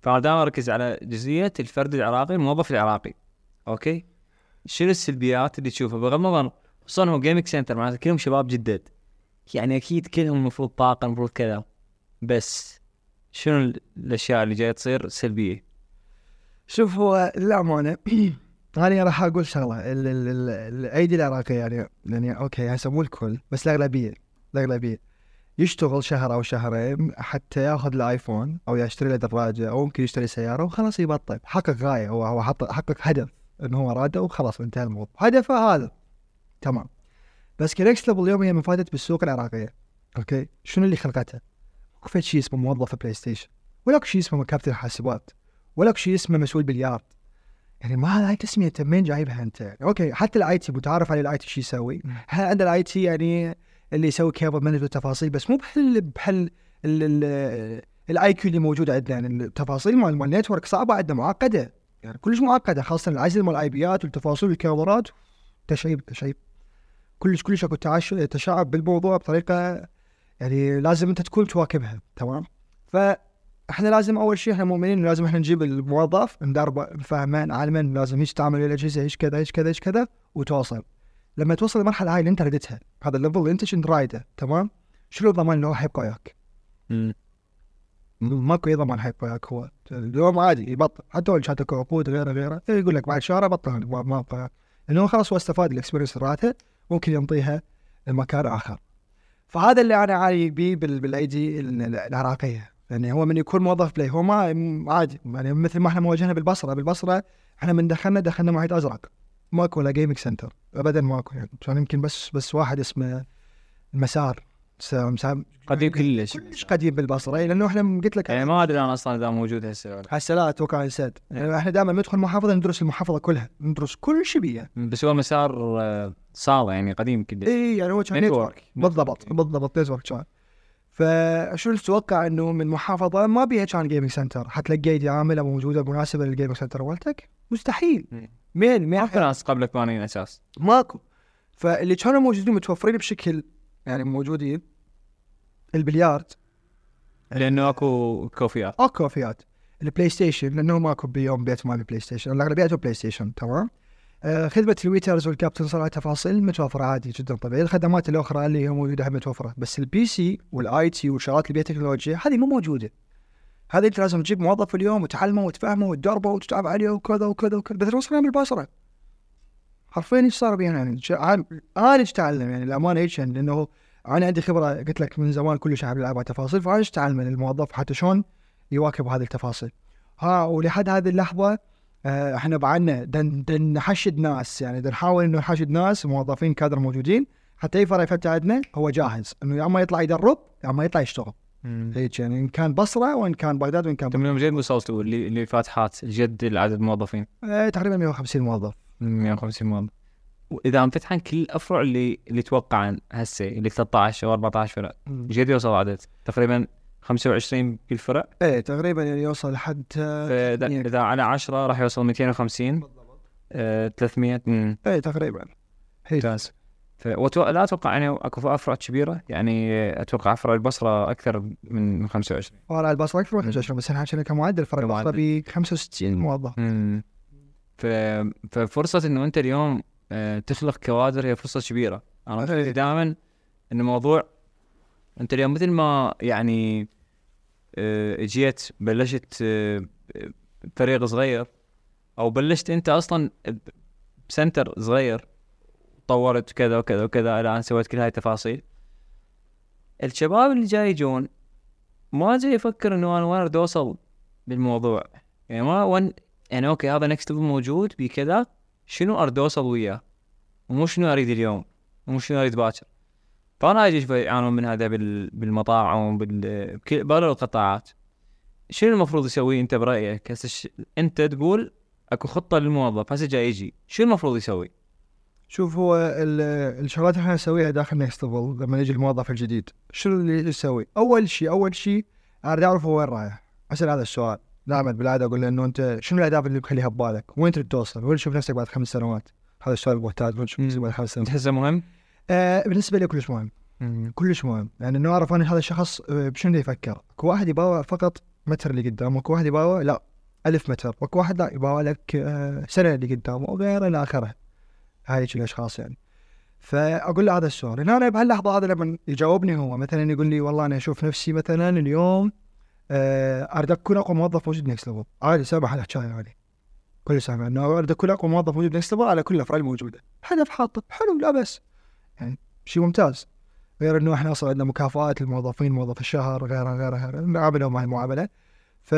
S2: فانا دائما اركز على جزئية الفرد العراقي الموظف العراقي. أوكي؟ شنو السلبيات اللي تشوفها؟ بغض النظر خصوصا هو gaming center معناته كلهم شباب جدد. يعني أكيد كلهم المفروض طاقة المفروض كذا. بس شنو ال- الأشياء اللي جاية تصير سلبية؟
S1: شوف هو للامانه أنا راح أقول شغلة ال- ال- ال- الأيدي العراقية يعني يعني أوكي هسه مو الكل بس الأغلبية الأغلبية يشتغل شهر أو شهرين حتى يأخذ الايفون أو يشتري له دراجة أو ممكن يشتري سيارة وخلاص يبطل. حقق غاية هو هو حقق هدف إنه هو اراده وخلاص انتهى الموضوع. هدفه هذا. تمام. بس ك Next Level اليوم هي مفادت بالسوق العراقية. أوكي؟ شنو اللي خلقتها؟ اكو فد شيء اسمه موظف PlayStation. ولا شيء اسمه كابتن حاسبات. ولا شيء اسمه مسؤول بليارد يعني ما هاي تسميه انت منين جايبها أنت؟ يعني أوكي حتى ال IT متعارف على ال IT شو يسوي؟ ها عند ال IT يعني اللي يسوي cable management وتفاصيل بس؟ مو بحل بحل ال IQ اللي موجود عندنا يعني التفاصيل مال ال network صعبة عندنا معقدة. يعني كلش معقدة خاصة العزل مال ال IP ات والتفاصيل والكاميرات تشعيب تشعيب. كلش كلش أكو تشعب بالموضوع بطريقة يعني لازم أنت تكون تواكبها تمام؟ فاحنا لازم أول شيء إحنا مؤمنين لازم إحنا نجيب الموظف ندربه نعلمه إنه لازم هيك تعمل الاجهزه هيك كذا هيك كذا هيك كذا وتوصل. لما توصل للمرحله هاي اللي أنت ردتها هذا ال level اللي أنت كنت رايده تمام؟ شنو الضمان إنه هو حيبقى وياك؟ ماكو أي ضمان حيبقى وياك هو اليوم عادي يبطل. حتى لو كانت عقود غيره غيره يقول لك بعد شهر بطل ما ابقى وياك لأنه خلاص هو استفاد ال experience اللي رادته ممكن ينطيها لمكان آخر. فهذا اللي أنا عاني بيه بال- بالأيدي ال- العراقيه يعني هو من يكون موظف بلاي هو ما عادي. يعني مثل ما إحنا مواجهنا بالبصرة بالبصرة إحنا من دخلنا دخلنا محيط أزرق. ماكو ولا gaming center ابدا ماكو. يعني كان يمكن بس بس واحد اسمه المسار
S2: قديم كلش.
S1: كلش قديم بالبصرة. إي، لأنه إحنا قلت لك
S2: يعني ما أدري أنا أصلا إذا موجود هسه.
S1: هسه لا أتوقع نسيت يعني إحنا دائما ندخل محافظة ندرس المحافظة كلها. ندرس كل شيء بيها.
S2: بس هو المسار آه، صاله يعني قديم كلش.
S1: اي يعني هو كان.
S2: نتورك
S1: بالضبط بالضبط network كان. فشو تتوقع إنه من محافظة ما بيها كان gaming center حتلقى عامله موجوده مناسبه لل gaming center مالتك مستحيل. مين؟ مين
S2: ماكو ناس قبلك بانين أساس.
S1: ماكو. فاللي كانوا موجودين متوفرين بشكل يعني موجودين البليارد
S2: لأنه أكو كوفيات.
S1: أكو كافيات ال PlayStation لأنه ماكو بيوم بيت ما بي PlayStation الأغلبية PlayStation تمام؟ آه خدمة ال waiters والكابتن لها تفاصيل متوفرة عادي جدا طبيعي الخدمات الأخرى اللي هي موجودة هم متوفرة بس ال PC وال IT والشغلات اللي تكنولوجيا هذه مو موجودة. هذه أنت لازم تجيب موظف اليوم وتعلمه وتفهمه وتدربه وتتعب عليه وكذا وكذا وكذا. بس وصلنا بالبصره حرفيا إيش صار بينا؟ يعني أنا إيش أتعلم؟ يعني الامانه هيك يعني لأنه أنا عندي خبرة قلت لك من زمان كل شيء العب على تفاصيل فأنا إيش أتعلم؟ من الموظف حتى شلون يواكب هذه التفاصيل. ها ولحد هذه اللحظة إحنا بعنا دن, دن نحشد ناس يعني دن نحاول إنه نحشد ناس موظفين كادر موجودين حتى أي فرع يفتح عندنا هو جاهز إنه يا إما يطلع يدرب يا إما يطلع يشتغل. هيك يعني إن كان بصرة وإن كان بغداد وإن كان
S2: أنتم من جد وصلتوا اللي اللي فاتحات جد العدد الموظفين
S1: آه، تقريبا 150 موظف.
S2: 150 موظف. وإذا انفتحن كل الأفرع اللي اللي توقعن هسه اللي 13 أو 14 فرع جد يوصل عدد؟ تقريبا 25 كل فرع
S1: إيه تقريبا يعني يوصل لحد
S2: إذا على 10 راح يوصل 250 آه، 300 امم
S1: إيه تقريبا.
S2: ممتاز. لا أتوقع يعني أكو افرع كبيرة. يعني أتوقع فرع البصرة أكثر من من 25
S1: فرع البصرة أكثر من 25 بس إحنا حكينا كمعدل فرع
S2: البصرة.
S1: ب 65 موظف.
S2: ف... ففرصة إنه أنت اليوم آه، تخلق كوادر هي فرصة كبيرة. أنا
S1: إيه.
S2: دائما إن الموضوع انت اليوم مثل ما يعني آه، جيت بلشت آه، بفريق صغير أو بلشت انت أصلا ب center صغير طورت كذا وكذا وكذا إلى ان سويت كل هاي التفاصيل. الشباب اللي جاي يجون ما جاي يفكر انه أنا وين اريد اوصل بالموضوع. يعني ما وين يعني أوكي هذا Next موجود بكذا شنو أريد أوصل وياه؟ ومو شنو أريد اليوم؟ ومو شنو أريد باكر؟ فانا أجي شوي يعانون من هذا بال- بالمطاعم بال بكل- القطاعات شنو المفروض يسوي أنت برأيك هسه ش- أنت تقول أكو خطة للموظف هسه جاي يجي شنو المفروض يسوي؟
S1: شوف هو ال- الشغلات اللي إحنا نسويها داخل Next Level لما يجي الموظف الجديد شنو اللي يسوي؟ أول شيء أول شيء أريد أعرف هو وين رايح أسأل هذا السؤال دائما بالعادة أقول له إنه أنت شنو الأهداف اللي مخليها ببالك؟ وين تريد توصل؟ وين تشوف نفسك بعد خمس سنوات؟ هذا السؤال المعتاد وين تشوف نفسك بعد خمس سنوات؟
S2: تحسه مهم؟
S1: آه بالنسبة لي كلش مهم. كلش مهم. لأن إنه أعرف أنا هذا الشخص آه، بشنو يفكر. اكو واحد يباوع فقط متر اللي قدام اكو واحد يباوع لا ألف متر. واكو واحد لا يباوع لك آه، سنة اللي قدام وغيره إلى آخره. هاي الأشخاص يعني. فأقول له هذا السؤال. هنا أنا بهاللحظة هذا لما يجاوبني هو مثلا يقول لي والله أنا أشوف نفسي مثلا اليوم آه، أريد أكون أقوى موظف موجود Next Level عادي سامح الحكاية هذه. كل سامع إنه أريد أكون أقوى موظف موجود Next Level على كل الأفراد الموجودة. هدف حاطه حلو لا بس يعني شيء ممتاز. غير إنه إحنا أصلا عندنا مكافآت للموظفين موظف الشهر غيره غيره غيره. نعاملهم مع المعامله ف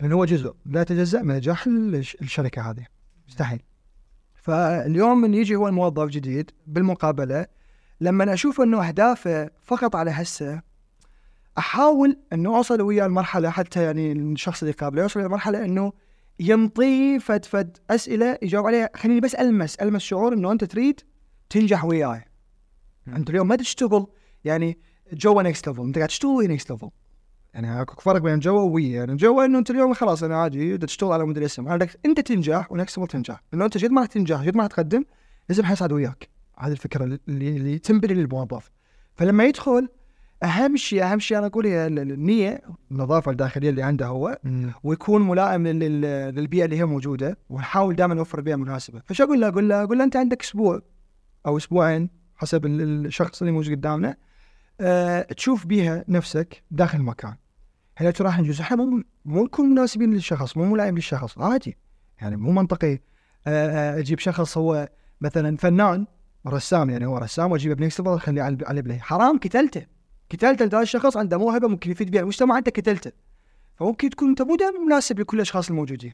S1: لأنه هو جزء. لا يتجزا من نجاح الش- الشركة هذه. مستحيل. فاليوم من يجي هو الموظف جديد بالمقابلة لما أشوف إنه أهدافه فقط على هسه أحاول إنه أوصل وياه المرحلة حتى يعني الشخص اللي قابله يوصل إلى مرحلة إنه ينطيه فد فد أسئلة يجاوب عليها. خليني بس ألمس ألمس شعور إنه أنت تريد تنجح وياي. انت اليوم ما تشتغل يعني جوا Next Level انت قاعد تشتغل ويا Next Level يعني اكو فرق بين جوا ويا يعني جوا انه انت اليوم خلاص أنا عادي تشتغل على مدري اسم. انت تنجح و Next Level تنجح. لأنه انت جد ما راح تنجح جد ما راح تقدم لازم حيصعد وياك. هذه الفكرة اللي اللي تنبني للموظف فلما يدخل أهم شيء أهم شيء أنا أقول هي ال- ال- النية النظافة الداخلية اللي عنده هو ويكون ملائم لل- لل- للبيئة اللي هي موجودة ونحاول دائما نوفر البيئه المناسبه فش أقول له؟ أقول له أقول له أنت عندك أسبوع أو أسبوعين حسب ال- الشخص اللي موجود قدامنا. أه تشوف بيها نفسك داخل المكان هل ترى راح نجوز إحنا مو مو نكون مناسبين للشخص مو ملائم للشخص عادي. يعني مو منطقي. أه آه، أجيب شخص هو مثلا فنان رسام يعني هو رسام وأجيبه ب Next Level اخليه على ال PlayStation. حرام كتلته. كتلته انت هذا الشخص عنده موهبة ممكن يفيد بها المجتمع أنت كتلته. فممكن تكون أنت مو مناسب لكل الأشخاص الموجودين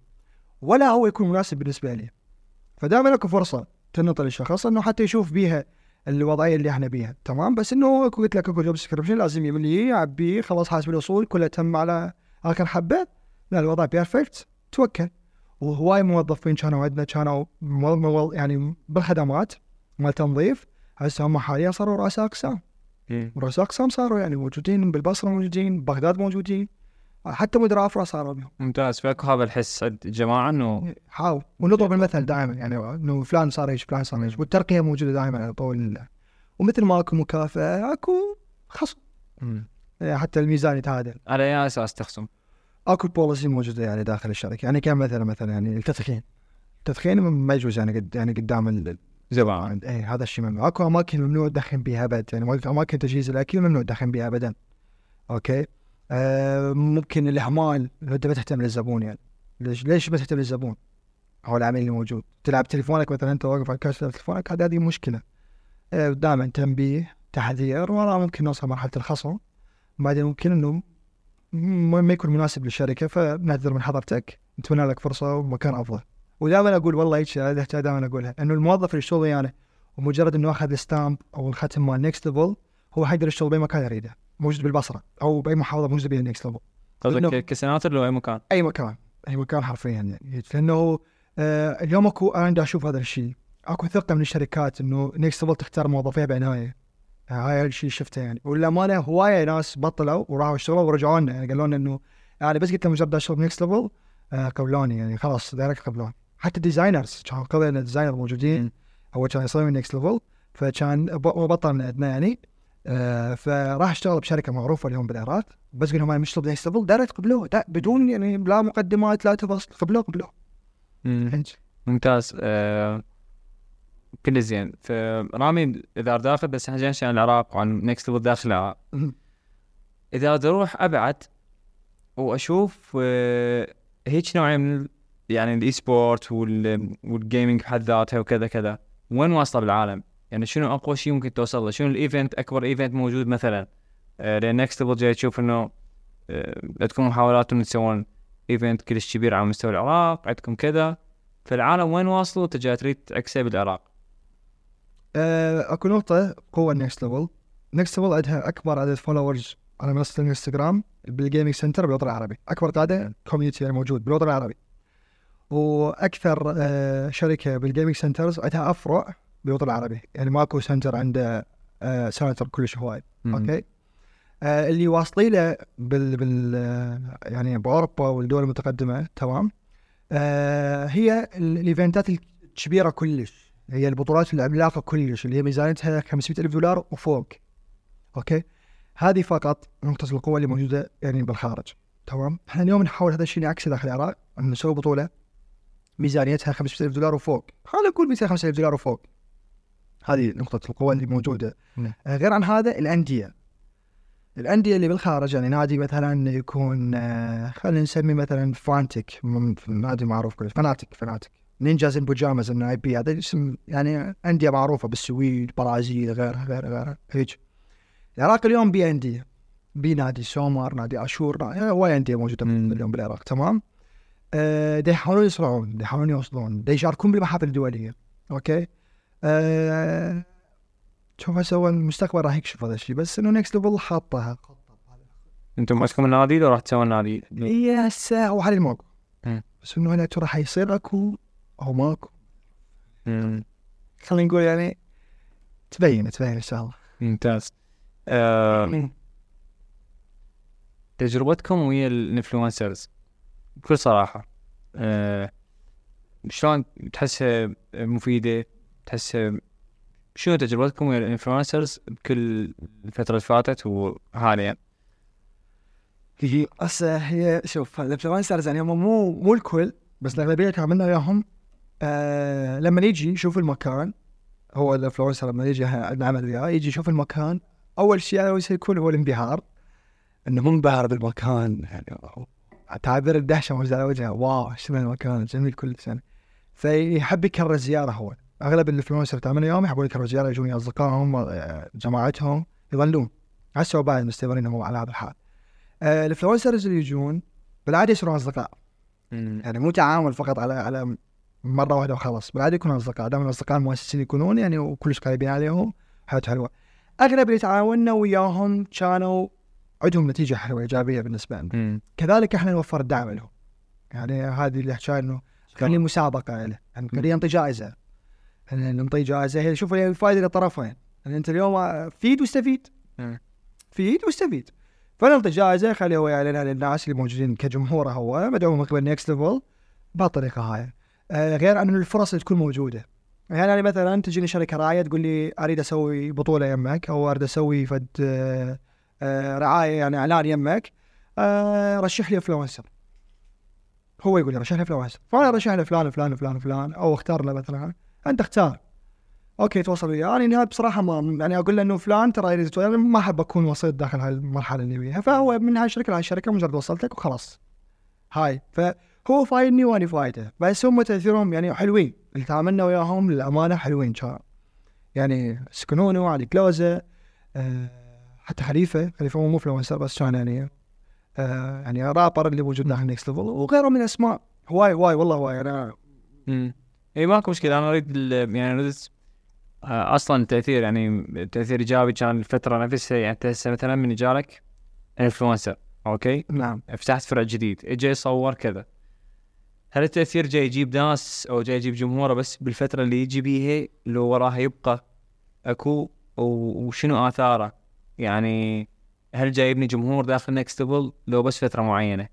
S1: ولا هو يكون مناسب بالنسبة لي. فدائما أكو فرصة. تنطي للشخص إنه حتى يشوف بيها الوضعية اللي إحنا بيها. تمام؟ بس إنه قلت لك أكو job description لازم يمليه يعبيه خلاص حاسب الوصول كله تم على اخر حبة. لا الوضع perfect توكل. وهواي موظفين كانوا عندنا؟ كانوا يعني بالخدمات مال تنظيف. هسه هم حاليا صاروا رؤساء أقسام. رؤساء أقسام صاروا يعني موجودين بالبصرة موجودين بغداد موجودين. حتى مدراء أفرع صاروا بهم
S2: ممتاز. فاكو هذا الحس عند الجماعه إنه
S1: حاول ونضرب المثل دائما يعني إنه فلان صار إيش فلان صار إيش والترقية موجودة دائما على طول. ال- ومثل ما أكو مكافأة أكو خصم. يعني حتى الميزان يتعادل.
S2: على أي أساس تخصم؟
S1: أكو بوليسي موجودة يعني داخل الشركة. يعني كان مثلا مثلا يعني التدخين. التدخين ما يجوز يعني قد يعني قدام ال-
S2: زبائن
S1: اي هذا الشيء ممنوع. أكو أماكن ممنوع تدخن بها ابد يعني ما- أماكن تجهيز الاكل ممنوع تدخن بها ابدا. okay؟ ممكن الاهمال انت ما تهتم للزبون يعني. ليش ليش ما تهتم للزبون؟ أو العميل اللي موجود تلعب تليفونك مثلا أنت واقف على الكاش تلعب تليفونك هذه مشكلة. آه دائما تنبيه تحذير ولا ممكن نوصل مرحلة الخصم. بعدين ممكن إنه ما يكون مناسب للشركة فنعتذر من حضرتك. نتمنى لك فرصة ومكان أفضل. ودائما أقول والله هيك دائما أقولها. إنه الموظف اللي يشتغل ويانا ومجرد إنه أخذ ال stamp أو الختم مال Next Level هو حيقدر يشتغل بأي مكان يريده. موجود بالبصرة أو بأي محافظة موجودة بها Next Level
S2: قصدك كسنتر لو أي مكان؟
S1: أي مكان أي مكان حرفيا يعني. لأنه آه اليوم أكو أنا دا أشوف هذا الشيء. أكو ثقة من الشركات إنه Next Level تختار موظفيها بعناية. آه هاي الشيء شفته يعني. وللأمانة هواية ناس بطلوا وراحوا اشتغلوا ورجعوا لنا يعني. قالوا لنا إنه يعني بس قلت لهم مجرد اشتغل Next Level آه قبلوني يعني. خلاص direct قبلوني. حتى designers كان قبل designer موجودين. هو كان يصمم Next Level فكان بطل من عندنا يعني. آه فراح اشتغل بشركة معروفة اليوم بالامارات بس قلنا لهم أنا مشتغل ب Next Level direct قبلوه دا بدون يعني لا مقدمات لا تفاصيل قبلوه قبلوه
S2: مم. ممتاز آه كل زين فرامي إذا داخل بس إحنا جايين عن العراق وعن Next Level داخل العراق. إذا بدي أروح أبعد وأشوف آه هيك نوعيه من يعني ال e-sport وال وال gaming بحد ذاتها وكذا كذا وين واصلة بالعالم؟ يعني شنو أقوى شيء ممكن توصل له؟ شنو ال event أكبر event موجود مثلا؟ آه لأن Next Level جاي تشوف إنه آه تكون محاولات انه تسوون event كلش كبير على مستوى العراق عندكم كذا. فالعالم وين واصلوا؟ أنت جاي تريد تعكسه بالعراق
S1: آه، أكو نقطة قوة Next Level Next Level عندها أكبر عدد followers على منصة الانستغرام بال gaming center بالوطن العربي. أكبر قاعدة community موجود بالوطن العربي. وأكثر آه، شركة بال gaming centers عندها أفرع بالوطن العربي. يعني ماكو center عنده آه، center كلش هواي. okay؟ آه اللي واصلين له بال, بال آه، يعني بأوروبا والدول المتقدمة تمام؟ آه هي ال- ال eventات الكبيرة كلش. هي البطولات العملاقة كلش اللي هي ميزانيتها 500 ألف دولار وفوق. okay؟ هذه فقط نقطة القوة اللي موجودة يعني بالخارج تمام؟ إحنا اليوم نحاول هذا الشيء نعكسه داخل العراق نسوي بطولة ميزانيتها 500 ألف دولار وفوق. خلينا نقول 250 ألف دولار وفوق. هذه نقطة القوة اللي موجودة.
S2: نعم.
S1: آه غير عن هذا الأندية. الأندية اللي بالخارج يعني نادي مثلا يكون آه، خلينا نسمي مثلا فانتك نادي معروف كله فناتك فناتك نينجاز ان بوجامز ان اي بي هذا اسم يعني أندية معروفة بالسويد برازيل غيرها غيرها غيرها هيك العراق اليوم بي أندية. بي نادي سومر نادي أشور نادي هواي أندية موجودة
S2: مم.
S1: اليوم بالعراق تمام؟ آه، دا يحاولون يصنعون يحاولون يوصلون. يشاركون بالمحافل الدولية okay؟ آه، شوف هسه هو المستقبل راح يكشف هذا الشيء بس إنه Next Level حاطها.
S2: أنتم ماسكم النادي لو راح تسوون نادي؟
S1: هي هسه هو حاليا ماكو. بس إنه هنا ترى حيصير أكو أو ماكو. خلينا نقول يعني تبين تبين إن شاء الله.
S2: ممتاز. آه، تجربتكم ويا ال influencers بكل صراحة آه، شلون تحسها مفيدة؟ تحسها شنو تجربتكم ويا ال influencers بكل الفترة اللي فاتت وحاليا
S1: هي هسه هي شوف ال influencers يعني هم مو مو الكل بس الأغلبية اللي عملنا وياهم آه لما يجي يشوف المكان هو ال influencer لما يجي نعمل وياه يجي يشوف المكان أول شيء اول شيء يكون هو الانبهار. إنه منبهر بالمكان يعني تعابير الدهشة موجوده على وجهه wow شنو المكان؟ جميل كل سنه فيحب يكرر زيارة هو. أغلب ال influencer تعمل وياهم يحبون يكرروا زياره يجون أصدقائهم آه، جماعتهم يظلون. هسه بعد مستمرين هو على هذا الحال. آه، الانفلونسرز اللي يجون بالعادة يصيرون أصدقاء. يعني مو تعامل فقط على على مرة واحدة وخلاص. بالعادة يكونوا أصدقاء. دائما الأصدقاء المؤسسين يكونون يعني وكلش قريبين عليهم حياته حلوة. أغلب اللي تعاوننا وياهم كانوا عندهم نتيجة حلوة إيجابية بالنسبة لنا. كذلك إحنا نوفر الدعم لهم. يعني هذه اللي حكايه انه خلي مسابقة له. يعني خلي ينطي جائزة. يعني نعطي جائزه هي شوف الفائدة للطرفين يعني أنت اليوم فيد واستفيد.
S2: مم.
S1: فيد واستفيد. فنعطي جائزة خلي هو يعلنها للناس اللي موجودين كجمهوره هو. مدعوم من قبل Next Level بهالطريقه هاي. آه غير عن الفرص اللي تكون موجودة. يعني أنا مثلا تجيني شركة راعيه تقول لي أريد أسوي بطولة يمك أو أريد أسوي فد آه آه رعاية يعني إعلان يمك. رشح لي influencer هو يقول لي رشح لي influencer فأنا ارشح له فلان فلان فلان فلان أو اختار له مثلا. أنت اختار. أوكي تواصل وياه أنا يعني بصراحة ما يعني أقول له انه فلان ترى يتواصل، ما أحب أكون وسيط داخل هاي المرحلة اللي فيها فهو من هاي الشركة لهاي الشركة مجرد وصلتك وخلاص. هاي. فهو فايدني وأنا فايدة. بس هم تأثيرهم يعني حلوين. اللي تعاملنا وياهم للأمانة حلوين. كان يعني سكنونو علي كلوزه آه حتى خليفة. خليفة مو influencer بس كان يعني آه يعني رابر اللي موجود داخل Next Level وغيره من الأسماء. هواي هواي والله هواي.
S2: أنا. اي ماكو مشكلة. أنا أريد يعني أريد آه، أصلا التأثير يعني تاثير إيجابي كان الفترة نفسها يعني أنت هسه مثلا من جالك influencer أوكي؟
S1: نعم.
S2: فتحت فرع جديد اجى يصور كذا. هل التأثير جاي يجيب ناس أو جاي يجيب جمهوره بس بالفترة اللي يجي بيها لو وراها يبقى أكو؟ وشنو آثاره؟ يعني هل جاي يبني جمهور داخل Next Level لو بس فترة معينة؟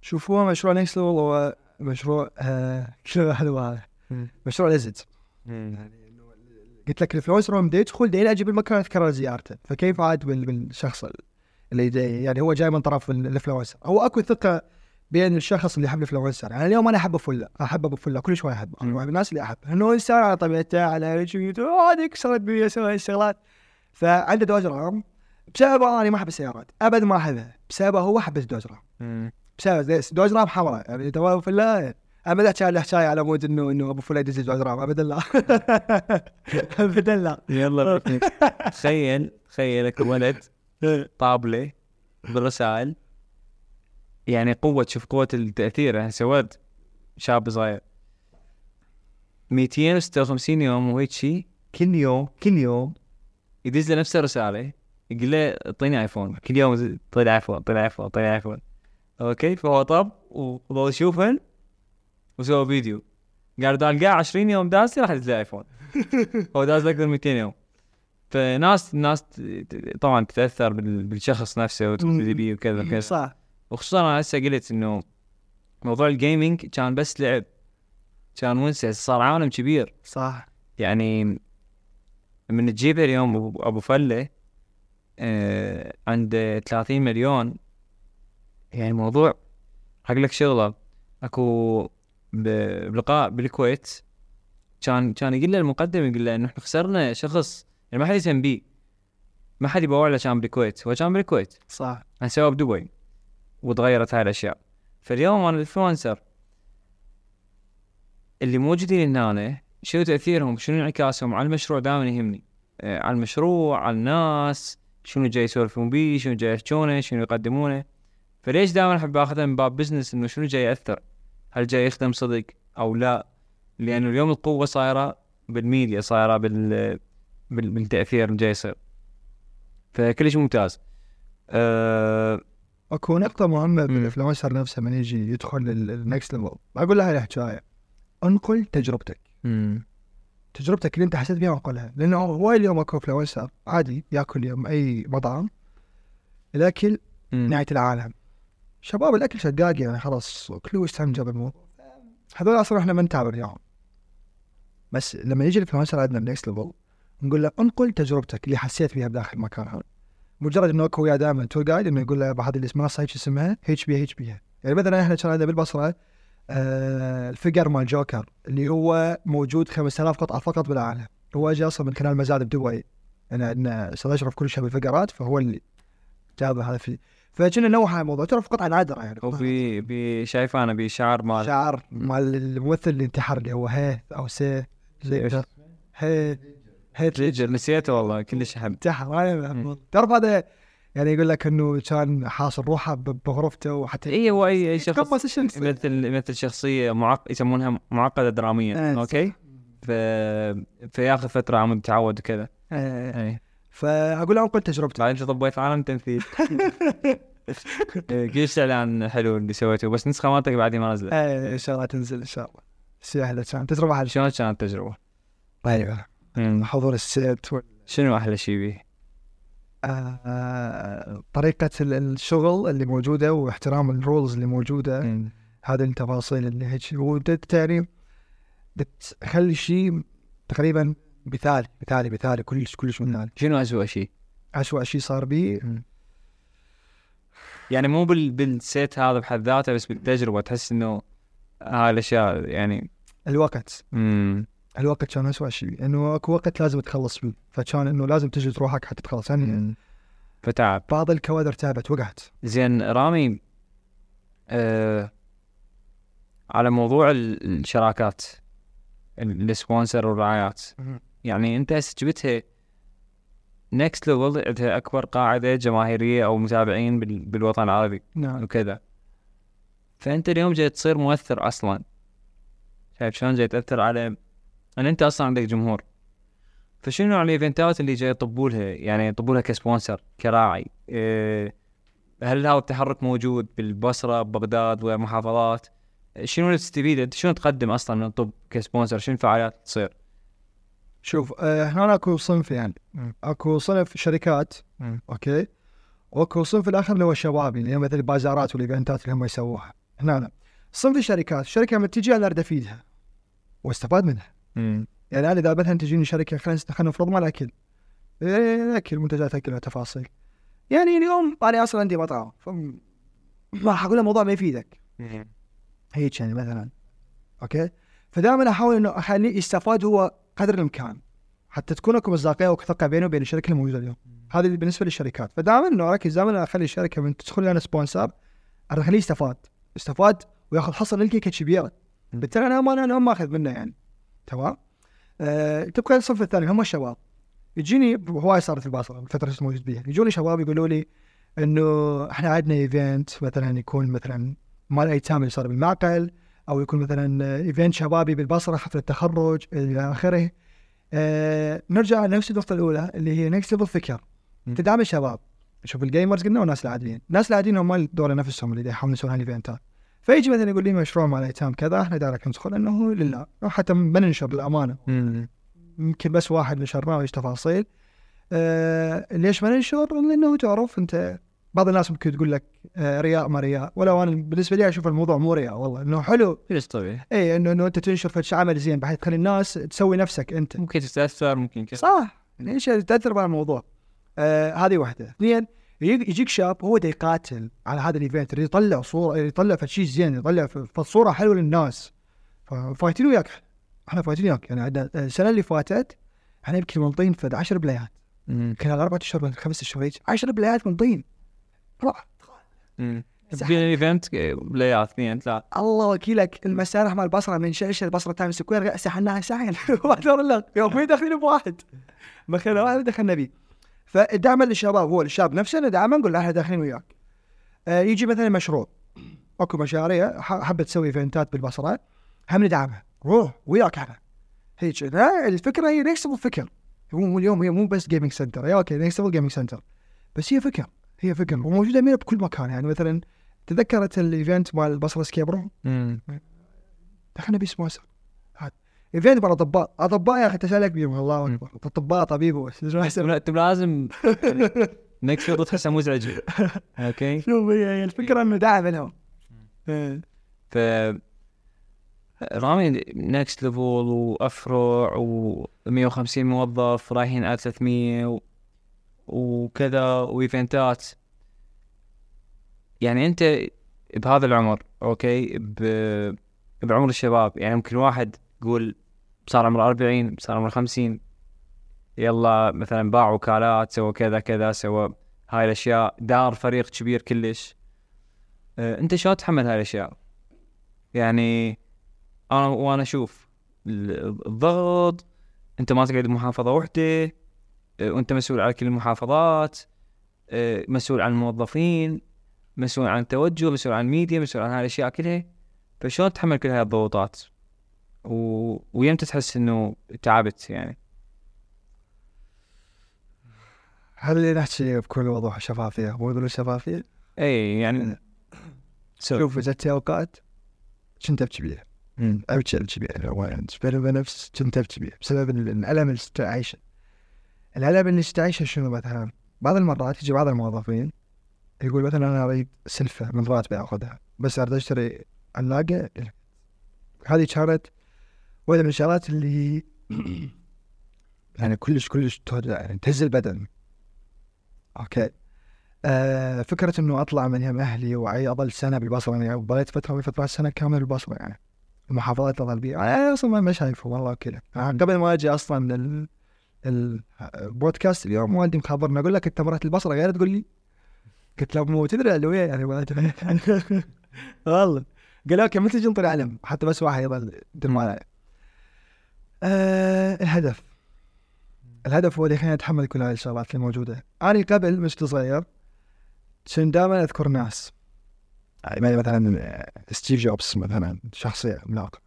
S1: شوف هو مشروع نيكست ليفل هو مشروع آه شنو حلو هذا. مشروع ليزد قلت لك الانفلونسر لما بده يدخل داير أجيب المكان تكرر زيارته فكيف عاد بال- بالشخص اللي يعني هو جاي من طرف ال- الانفلونسر هو أكو ثقة بين الشخص اللي يحب الانفلونسر يعني اليوم أنا أحب فله أحب أبو فله كل شوي أحبه.
S2: أنا.
S1: واحد من الناس اللي أحبه. إنه انسان على طبيعته على هيك هذيك صارت بي يسوي الشغلات فعنده دوجرام بسببه أنا ما أحب السيارات. أبد ما أحبها. بسببه هو أحب الدوجرام
S2: مم.
S1: بسبب ليش؟ دوجرام حمراء يعني ابو فله أبدا كان له حكايه على مود انه إنه أبو فله يدز دوجرام أبدا لا. أبدا لا.
S2: يلا تخيل تخيلك ولد طابلة بالرسائل. يعني قوة شوف قوة التأثير. يعني ولد شاب صغير. 256 يوم وهيك شيء
S1: كل يوم كل يوم
S2: يدز له نفس الرسالة يقول له اعطيني iPhone. كل يوم اعطيني iPhone اعطيني iPhone اعطيني iPhone. أوكي فهو طب وظل يشوفهن وسوى فيديو. قال دال قاع 20 يوم داز راح يدز iPhone هو داز أكثر من 200 يوم. فناس ناس ت- ت- طبعا تتأثر بال- بالشخص نفسه وتقتدي بيه وكذا وكذا.
S1: صح.
S2: وخصوصا أنا هسه قلت إنه موضوع ال gaming كان بس لعب. كان ونسه صار عالم كبير.
S1: صح.
S2: يعني من تجيبه اليوم أبو فلة آه عنده 30 مليون يعني موضوع حق لك شغلة اكو بلقاء بالكويت كان كان يقول له المقدم يقول له انه إحنا خسرنا شخص يعني ما حد يهتم بيه ما حد يبوع له كان بالكويت هو كان بالكويت.
S1: صح.
S2: أنا سواه بدبي وتغيرت هاي الأشياء. فاليوم أنا ال influencer اللي موجودين هنا شنو تأثيرهم؟ شنو انعكاسهم؟ على المشروع دائما يهمني. آه على المشروع على الناس شنو جاي يسولفون بيه شنو جاي يحجونه شنو يقدمونه. فليش دائما أحب أخذها من باب business إنه شنو جاي يأثر؟ هل جاي يخدم صدق أو لا؟ لأنه اليوم القوة صايرة بالميديا صايرة بال بال- بالتأثير اللي جاي يصير. فكلش ممتاز. أه
S1: أكو نقطة مهمة
S2: مم.
S1: بال influencer نفسه من يجي يدخل ال Next Level أقول له هاي الحكاية انقل تجربتك. تجربتك اللي أنت حسيت بها انقلها. لأنه هواي اليوم أكو influencer عادي ياكل يوم أي مطعم الاكل نهاية العالم. شباب الأكل شقاق يعني خلاص كله يستمتع بالموضوع هذول أصلا إحنا ما نتابع اليوم. بس لما يجي ال influencer عندنا ال Next Level نقول له انقل تجربتك اللي حسيت فيها بداخل المكان هذا. مجرد إنه وياه دائما تور جايد إنه يقول له هذه اللي اسمها هيك اسمها؟ هيك بيها هيك بيها يعني مثلا إحنا كان عندنا بالبصرة آه الفيجر مال جوكر اللي هو موجود 5000 قطعة فقط بالعالم. هو اجى أصلا من خلال مزاد بدبي. انا عندنا أستاذ أشرف كل شيء بالفقرات فهو اللي جاب هذا فيه فكنا نوع هذا الموضوع. تعرف قطعه نادره يعني.
S2: هو في في شايف أنا بشعر مال
S1: شعر مال الممثل اللي انتحر اللي هو هيث أو سي؟ كذا. هيث. هيث.
S2: ريجر نسيته والله كلش أحب.
S1: انتحر.
S2: مم.
S1: تعرف هذا يعني يقول لك إنه كان حاصر روحه بغرفته وحتى
S2: اي هو اي شخص يمثل يمثل شخصية معق... يسمونها معقدة دراميا
S1: آه،
S2: أوكي؟ ف... فياخذ فترة عم يتعود وكذا. اي
S1: فأقول له انقل تجربتك
S2: بعدين طبيت عالم تمثيل إيه، كلش إعلان حلو اللي سويته بس نسخة مالتك بعدين ما نزلت.
S1: آه، إن شاء الله تنزل إن شاء الله. سهلة كان تجربة حلوة.
S2: شلون كانت التجربة؟
S1: طيب
S2: مم.
S1: حضور السيت وال-
S2: شنو أحلى شيء بيه؟
S1: آه، طريقة ال- الشغل اللي موجودة واحترام ال rules اللي موجودة.
S2: مم.
S1: هذه التفاصيل اللي هيك. يعني تخلي شيء تقريبا مثالي مثالي مثالي كلش كلش مثالي
S2: شنو اسوء شيء؟
S1: أسوأ شيء صار بي
S2: يعني مو بال... بال set هذا بحد ذاته بس بالتجربة تحس إنه هاي الاشياء يعني
S1: الوقت.
S2: امم
S1: الوقت كان أسوأ شيء إنه أكو وقت لازم تخلص فيه. فكان إنه لازم تجلد روحك حتى تخلص يعني
S2: فتعب.
S1: بعض الكوادر تعبت وقعت.
S2: زين رامي آه على موضوع ال- الشراكات ال- ال sponsor والرعايات. يعني انت هسه جبتها Next Level عندها اكبر قاعدة جماهيرية أو متابعين بال- بالوطن العربي
S1: نعم.
S2: وكذا. فانت اليوم جاي تصير مؤثر أصلا. شايف شلون جاي تأثر على أن انت أصلا عندك جمهور. فشنو نوع الايفنتات اللي جاي يطبوا لها؟ يعني يطبوا لها ك sponsor كراعي. إيه هل هذا التحرك موجود بالبصرة ببغداد ومحافظات؟ شنو اللي تستفيد انت شنو تقدم أصلا من الطب ك sponsor؟ شنو الفعاليات تصير؟
S1: شوف آه، هنا أكو صنف يعني.
S2: مم.
S1: أكو صنف شركات
S2: مم.
S1: okay؟ وأكو صنف الآخر اللي هو الشباب اللي هي مثل البازارات والإيفنتات اللي هم يسووها. هنا صنف الشركات الشركة لما تجي أنا أريد أفيدها وأستفاد منها. يعني أنا إذا مثلا تجيني شركة خلينا خلينا نفرض مال أكل. إيه، أكل منتجات أكل وتفاصيل يعني اليوم أنا أصلا عندي مطعم ما حقول له موضوع ما يفيدك. هيك يعني مثلا. okay؟ فدائما أحاول إنه أخليه يستفاد هو قدر الامكان. حتى تكون اكو مصداقية وثقه بينه وبين الشركة الموجوده اليوم. هذا اللي بالنسبة للشركات. فدائما إنه أركز دائما أخلي الشركة من تدخل لنا sponsor أخليه يستفاد. يستفاد ويأخذ حصه للكيكه كبيره. بالتالي أنا ما أنا ما اخذ منه يعني. تمام؟ أه تبقى الصف الثاني هم الشباب. يجيني هواي صارت في البصره الفترة اللي موجود بيها. يجوني شباب يقولوا لي إنه إحنا عندنا event مثلا يكون مثلا مال ايتام اللي صار بالمعقل. أو يكون مثلا event شبابي بالبصرة حفله تخرج إلى آخره. آه نرجع لنفس النقطة الأولى اللي هي Next Level فكر. تدعم الشباب. شوف ال gamers قلنا والناس العاديين. الناس العاديين هم دور نفسهم اللي يحاولون يسوون هالايفنتات فيجي مثلا يقول لي مشروع مال ايتام كذا إحنا دارك ندخل إنه لله. حتى ما ننشر للامانه. يمكن بس واحد نشرناه وايش تفاصيل. آه ليش ما ننشر؟ لأنه تعرف أنت بعض الناس ممكن تقول لك آه رياء ما رياء. ولو أنا بالنسبة لي أشوف الموضوع مو رياء والله إنه حلو.
S2: ليش طبيعي؟
S1: اي إنه إنه أنت تنشر في عمل زين بحيث تخلي الناس تسوي نفسك أنت.
S2: ممكن تتأثر ممكن كذا.
S1: صح. إيش تاثر على الموضوع؟ آه هذه واحدة. اثنين يجيك شاب هو دا يقاتل على هذا ال event يطلع صورة يطلع في شيء زين يطلع في صوره حلوة للناس. ففايتين وياك. إحنا فايتين وياك. يعني عندنا السنة اللي فاتت إحنا يمكن منطين في 10 بلايات. على أربع أشهر خمس أشهر هيك 10 بلايات منطين. راح
S2: مم.
S1: زحمة.
S2: في الايفنت بلايات اثنين ثلاث
S1: الله وكيلك المسارح مال البصره من شاشه البصرة تايم سكوير سحناها سحن واحد ورا يومين داخلين بواحد دخلنا واحد. دخلنا بيه فدعما للشباب هو الشاب نفسه ندعمه نقول له إحنا داخلين وياك. آه يجي مثلا مشروع. أكو مشاريع حابه تسوي ايفنتات بالبصرة. هم ندعمها. روح وياك إحنا هيك. الفكرة هي Next فكر. هو اليوم هي مو بس gaming center يا okay Next gaming center بس هي فكر. هي فكر وموجودة مين بكل مكان. يعني مثلا تذكرت ال event مال البصره escape
S2: room.
S1: دخلنا باسمه هسه هذا event مال أطباء. أطباء يا أخي تسالك بيهم الله أكبر. أطباء طبيب؟
S2: أنتم لازم Next Level تحسها مزعجه okay
S1: شوف هي الفكرة إنه دعم لهم.
S2: ف رامي Next Level وأفرع و150 موظف رايحين على 300 و... وكذا وإيفنتات. يعني أنت بهذا العمر okay. بعمر الشباب يعني ممكن واحد يقول صار عمره 40 صار عمره 50 يلا مثلا باع وكالات سوى كذا كذا سوى هاي الأشياء دار فريق كبير كلش. آه، أنت شلون تتحمل هاي الأشياء؟ يعني أنا وأنا أشوف ال- الضغط أنت ما تقعد بمحافظة وحدة. وانت مسؤول على كل المحافظات آه، مسؤول عن الموظفين مسؤول عن التوجه مسؤول عن الميديا مسؤول عن هاي الاشياء كلها. فشلون تتحمل كل هاي الضغوطات؟ و... ويمتى تحس إنه تعبت يعني؟
S1: خلينا نحكي بكل وضوح وشفافيه مو يقولوا شفافيه
S2: إي يعني سو
S1: شوف جت أوقات كنت أبكي بيها. أبكي أبكي بيها. بيني وبين نفسي كنت أبكي بيها. بسبب ال- الألم اللي تعيشه. الالم اللي تعيشه شنو مثلا؟ بعض المرات يجي بعض الموظفين يقول مثلا أنا أريد سلفة من راتبي اخذها بس أريد أشتري علاقة هذه كانت واحدة من الشغلات اللي يعني كلش كلش يعني تهز البدن. أوكي؟ آه فكرة إنه أطلع من يم أهلي وعي أظل سنة بالبصرة يعني ضليت فترة من فترات سنة كاملة بالبصرة يعني. المحافظات اظل بيها أنا أصلا ما- شايفه والله كذا. يعني قبل ما أجي أصلا من البودكاست اليوم والدي مخبرني أقول لك أنت مرات البصرة غير تقول لي. قلت له مو تدري لو يعني والله. قال okay مثل جنطر علم حتى بس واحد يظل يدير معي آه الهدف. الهدف هو اللي يخليني أتحمل كل هاي الشغلات اللي موجودة. أنا قبل مش صغير كنت دائما أذكر ناس. يعني مثلا آه، ستيف جوبز مثلا شخصية عملاقه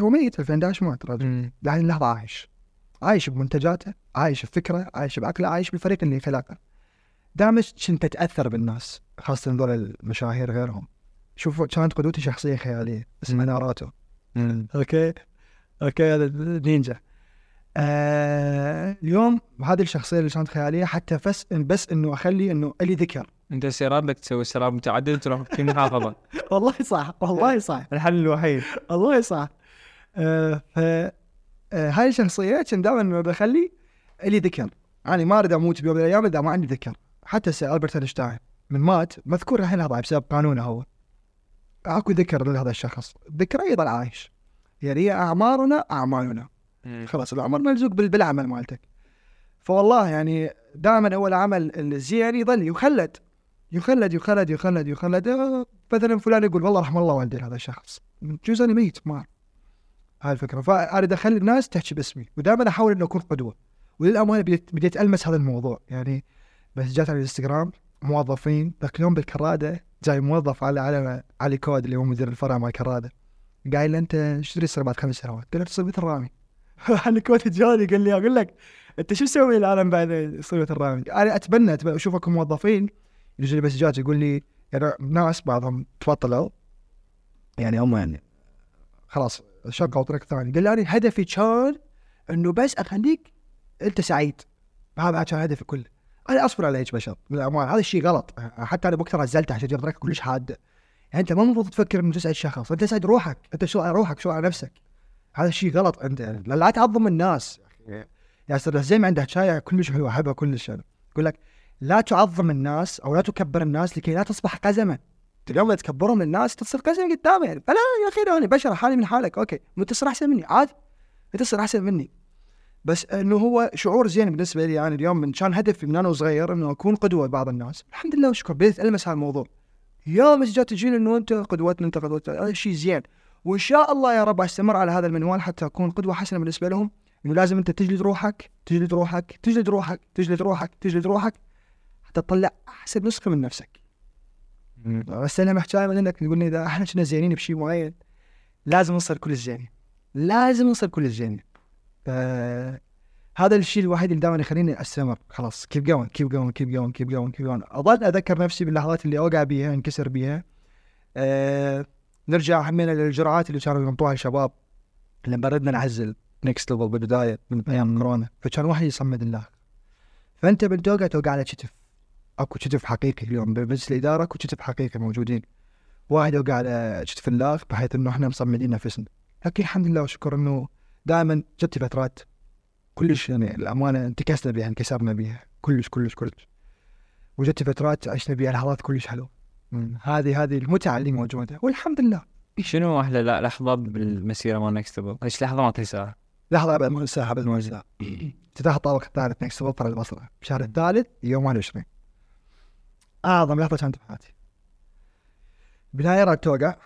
S1: هو ميت 2011 مات رجل لحد اللحظة عايش. عايش بمنتجاته عايش بفكره عايش بعقله عايش بالفريق اللي خلقه. دائما كنت أتأثر بالناس خاصة هذول المشاهير غيرهم. شوفوا كانت قدوتي شخصية خيالية اسمها ناروتو. أوكي؟ أوكي هذا نينجا. آه اليوم هذه الشخصية اللي كانت خيالية حتى بس بس إنه أخلي إنه لي ذكر.
S2: أنت سيران لك تسوي سيارات متعدده تروح في محافظه
S1: والله صح والله صح.
S2: الحل الوحيد.
S1: والله صح. آه ف آه هاي الشخصيه كان دائما بخلي لي ذكر. أنا ما أريد أموت بيوم من الأيام إذا ما عندي ذكر. حتى سير ألبرت أينشتاين. من مات مذكور الحين هذا بسبب قانونه هو. أكو ذكر لهذا الشخص. ذكره يظل عايش. يعني هي أعمارنا أعمالنا. خلاص العمر ملزوق بال- بالعمل مالتك. فوالله يعني دائما أول عمل الزين يظل يخلد. يخلد يخلد يخلد يخلد. آه، مثلا فلان يقول والله رحم الله والدي هذا الشخص. أنا ميت ما هاي الفكرة. فاريد اخلي الناس تحكي باسمي ودائما أحاول انه أكون قدوة. وللأمانة بديت بديت ألمس هذا الموضوع. يعني بس جات على الإنستغرام موظفين ذاك اليوم بالكرادة جاي موظف على على علي كود اللي هو مدير الفرع مال كرادة. قايل له أنت إيش تدري صار بعد خمس سنوات؟ قال له تصير مثل رامي أنا كنت جاني؟ قال لي أقول لك أنت شو تسوي العالم بعد صيغه الرامي؟ أنا أتبنى أتبنى اشوفكم موظفين يجي لي مسجات يقول لي يعني ناس بعضهم تبطلوا. يعني هم يعني خلاص شقوا طريق ثاني. قال لي أنا هدفي كان إنه بس أخليك أنت سعيد. هذا كان هدفي كله. أنا أصبر على هيك بشر بالامانه هذا الشيء غلط. حتى أنا بوقتها نزلت عشان طريق كلش حاده يعني أنت ما المفروض تفكر إنه تسعد شخص. أنت تسعد روحك. أنت شو على روحك؟ شو على نفسك؟ هذا الشيء غلط. أنت لا, تعظم الناس. يا أستاذ الزيم عنده شاي؟ كلش حلوة احبها كلش أنا. يقول لك لا تعظم الناس أو لا تكبر الناس لكي لا تصبح قزما. اذا تكبرهم الناس تصير قزم قدامي يعني. فلا يا أخي أنا بشر حالي من حالك. أوكي. أنت تصير أحسن مني؟ عادي أنت تصير أحسن مني. بس إنه هو شعور زين بالنسبة لي يعني اليوم من كان هدفي من أنا وصغير إنه أكون قدوة لبعض الناس. الحمد لله وشكر. بديت ألمس هذا الموضوع. يا مسجات تجيني إنه أنت قدوتنا أنت قدوتنا. هذا شيء زين. وإن شاء الله يا رب أستمر على هذا المنوال حتى أكون قدوة حسنة بالنسبة لهم. إنه لازم أنت تجلد روحك تجلد روحك تجلد روحك تجلد روحك تجلد روحك حتى تطلع أحسن نسخة من نفسك. بس أنا محتاج منك تقول لي إذا إحنا كنا زينين بشيء معين لازم نصير كل الزينين لازم نصير كل الزينين هذا الشيء الوحيد اللي دائما يخليني أستمر. خلاص keep going keep going keep going keep going keep going اظل أذكر نفسي باللحظات اللي أوقع بيها انكسر بيها. أه نرجع همينا للجرعات اللي كانوا ينطوها الشباب لما ردنا نعزل Next Level بالبداية من أيام كورونا. فكان واحد يصمد الله. فأنت بالتوقع توقع على كتف اكو كتف حقيقي اليوم بمجلس الإدارة اكو كتف حقيقي موجودين. واحد يوقع على كتف الله بحيث إنه إحنا مصمدين نفسنا. لكن الحمد لله وشكر إنه دائما جت فترات كلش يعني الأمانة انتكسنا بها انكسرنا بها كلش كلش كلش. وجت فترات عشنا بها لحظات كلش حلوة. هذه هذه المتعة اللي موجودة. والحمد لله.
S2: شنو أحلى لحظة بالمسيرة مال Next إيش لحظة ما تنساها؟
S1: لحظة بعد ما انساها بعد ما انساها افتتاح الطابق الثالث نكست فرع البصرة. بشهر الثالث يوم 21 أعظم لحظة كانت في حياتي. بدايه توقع؟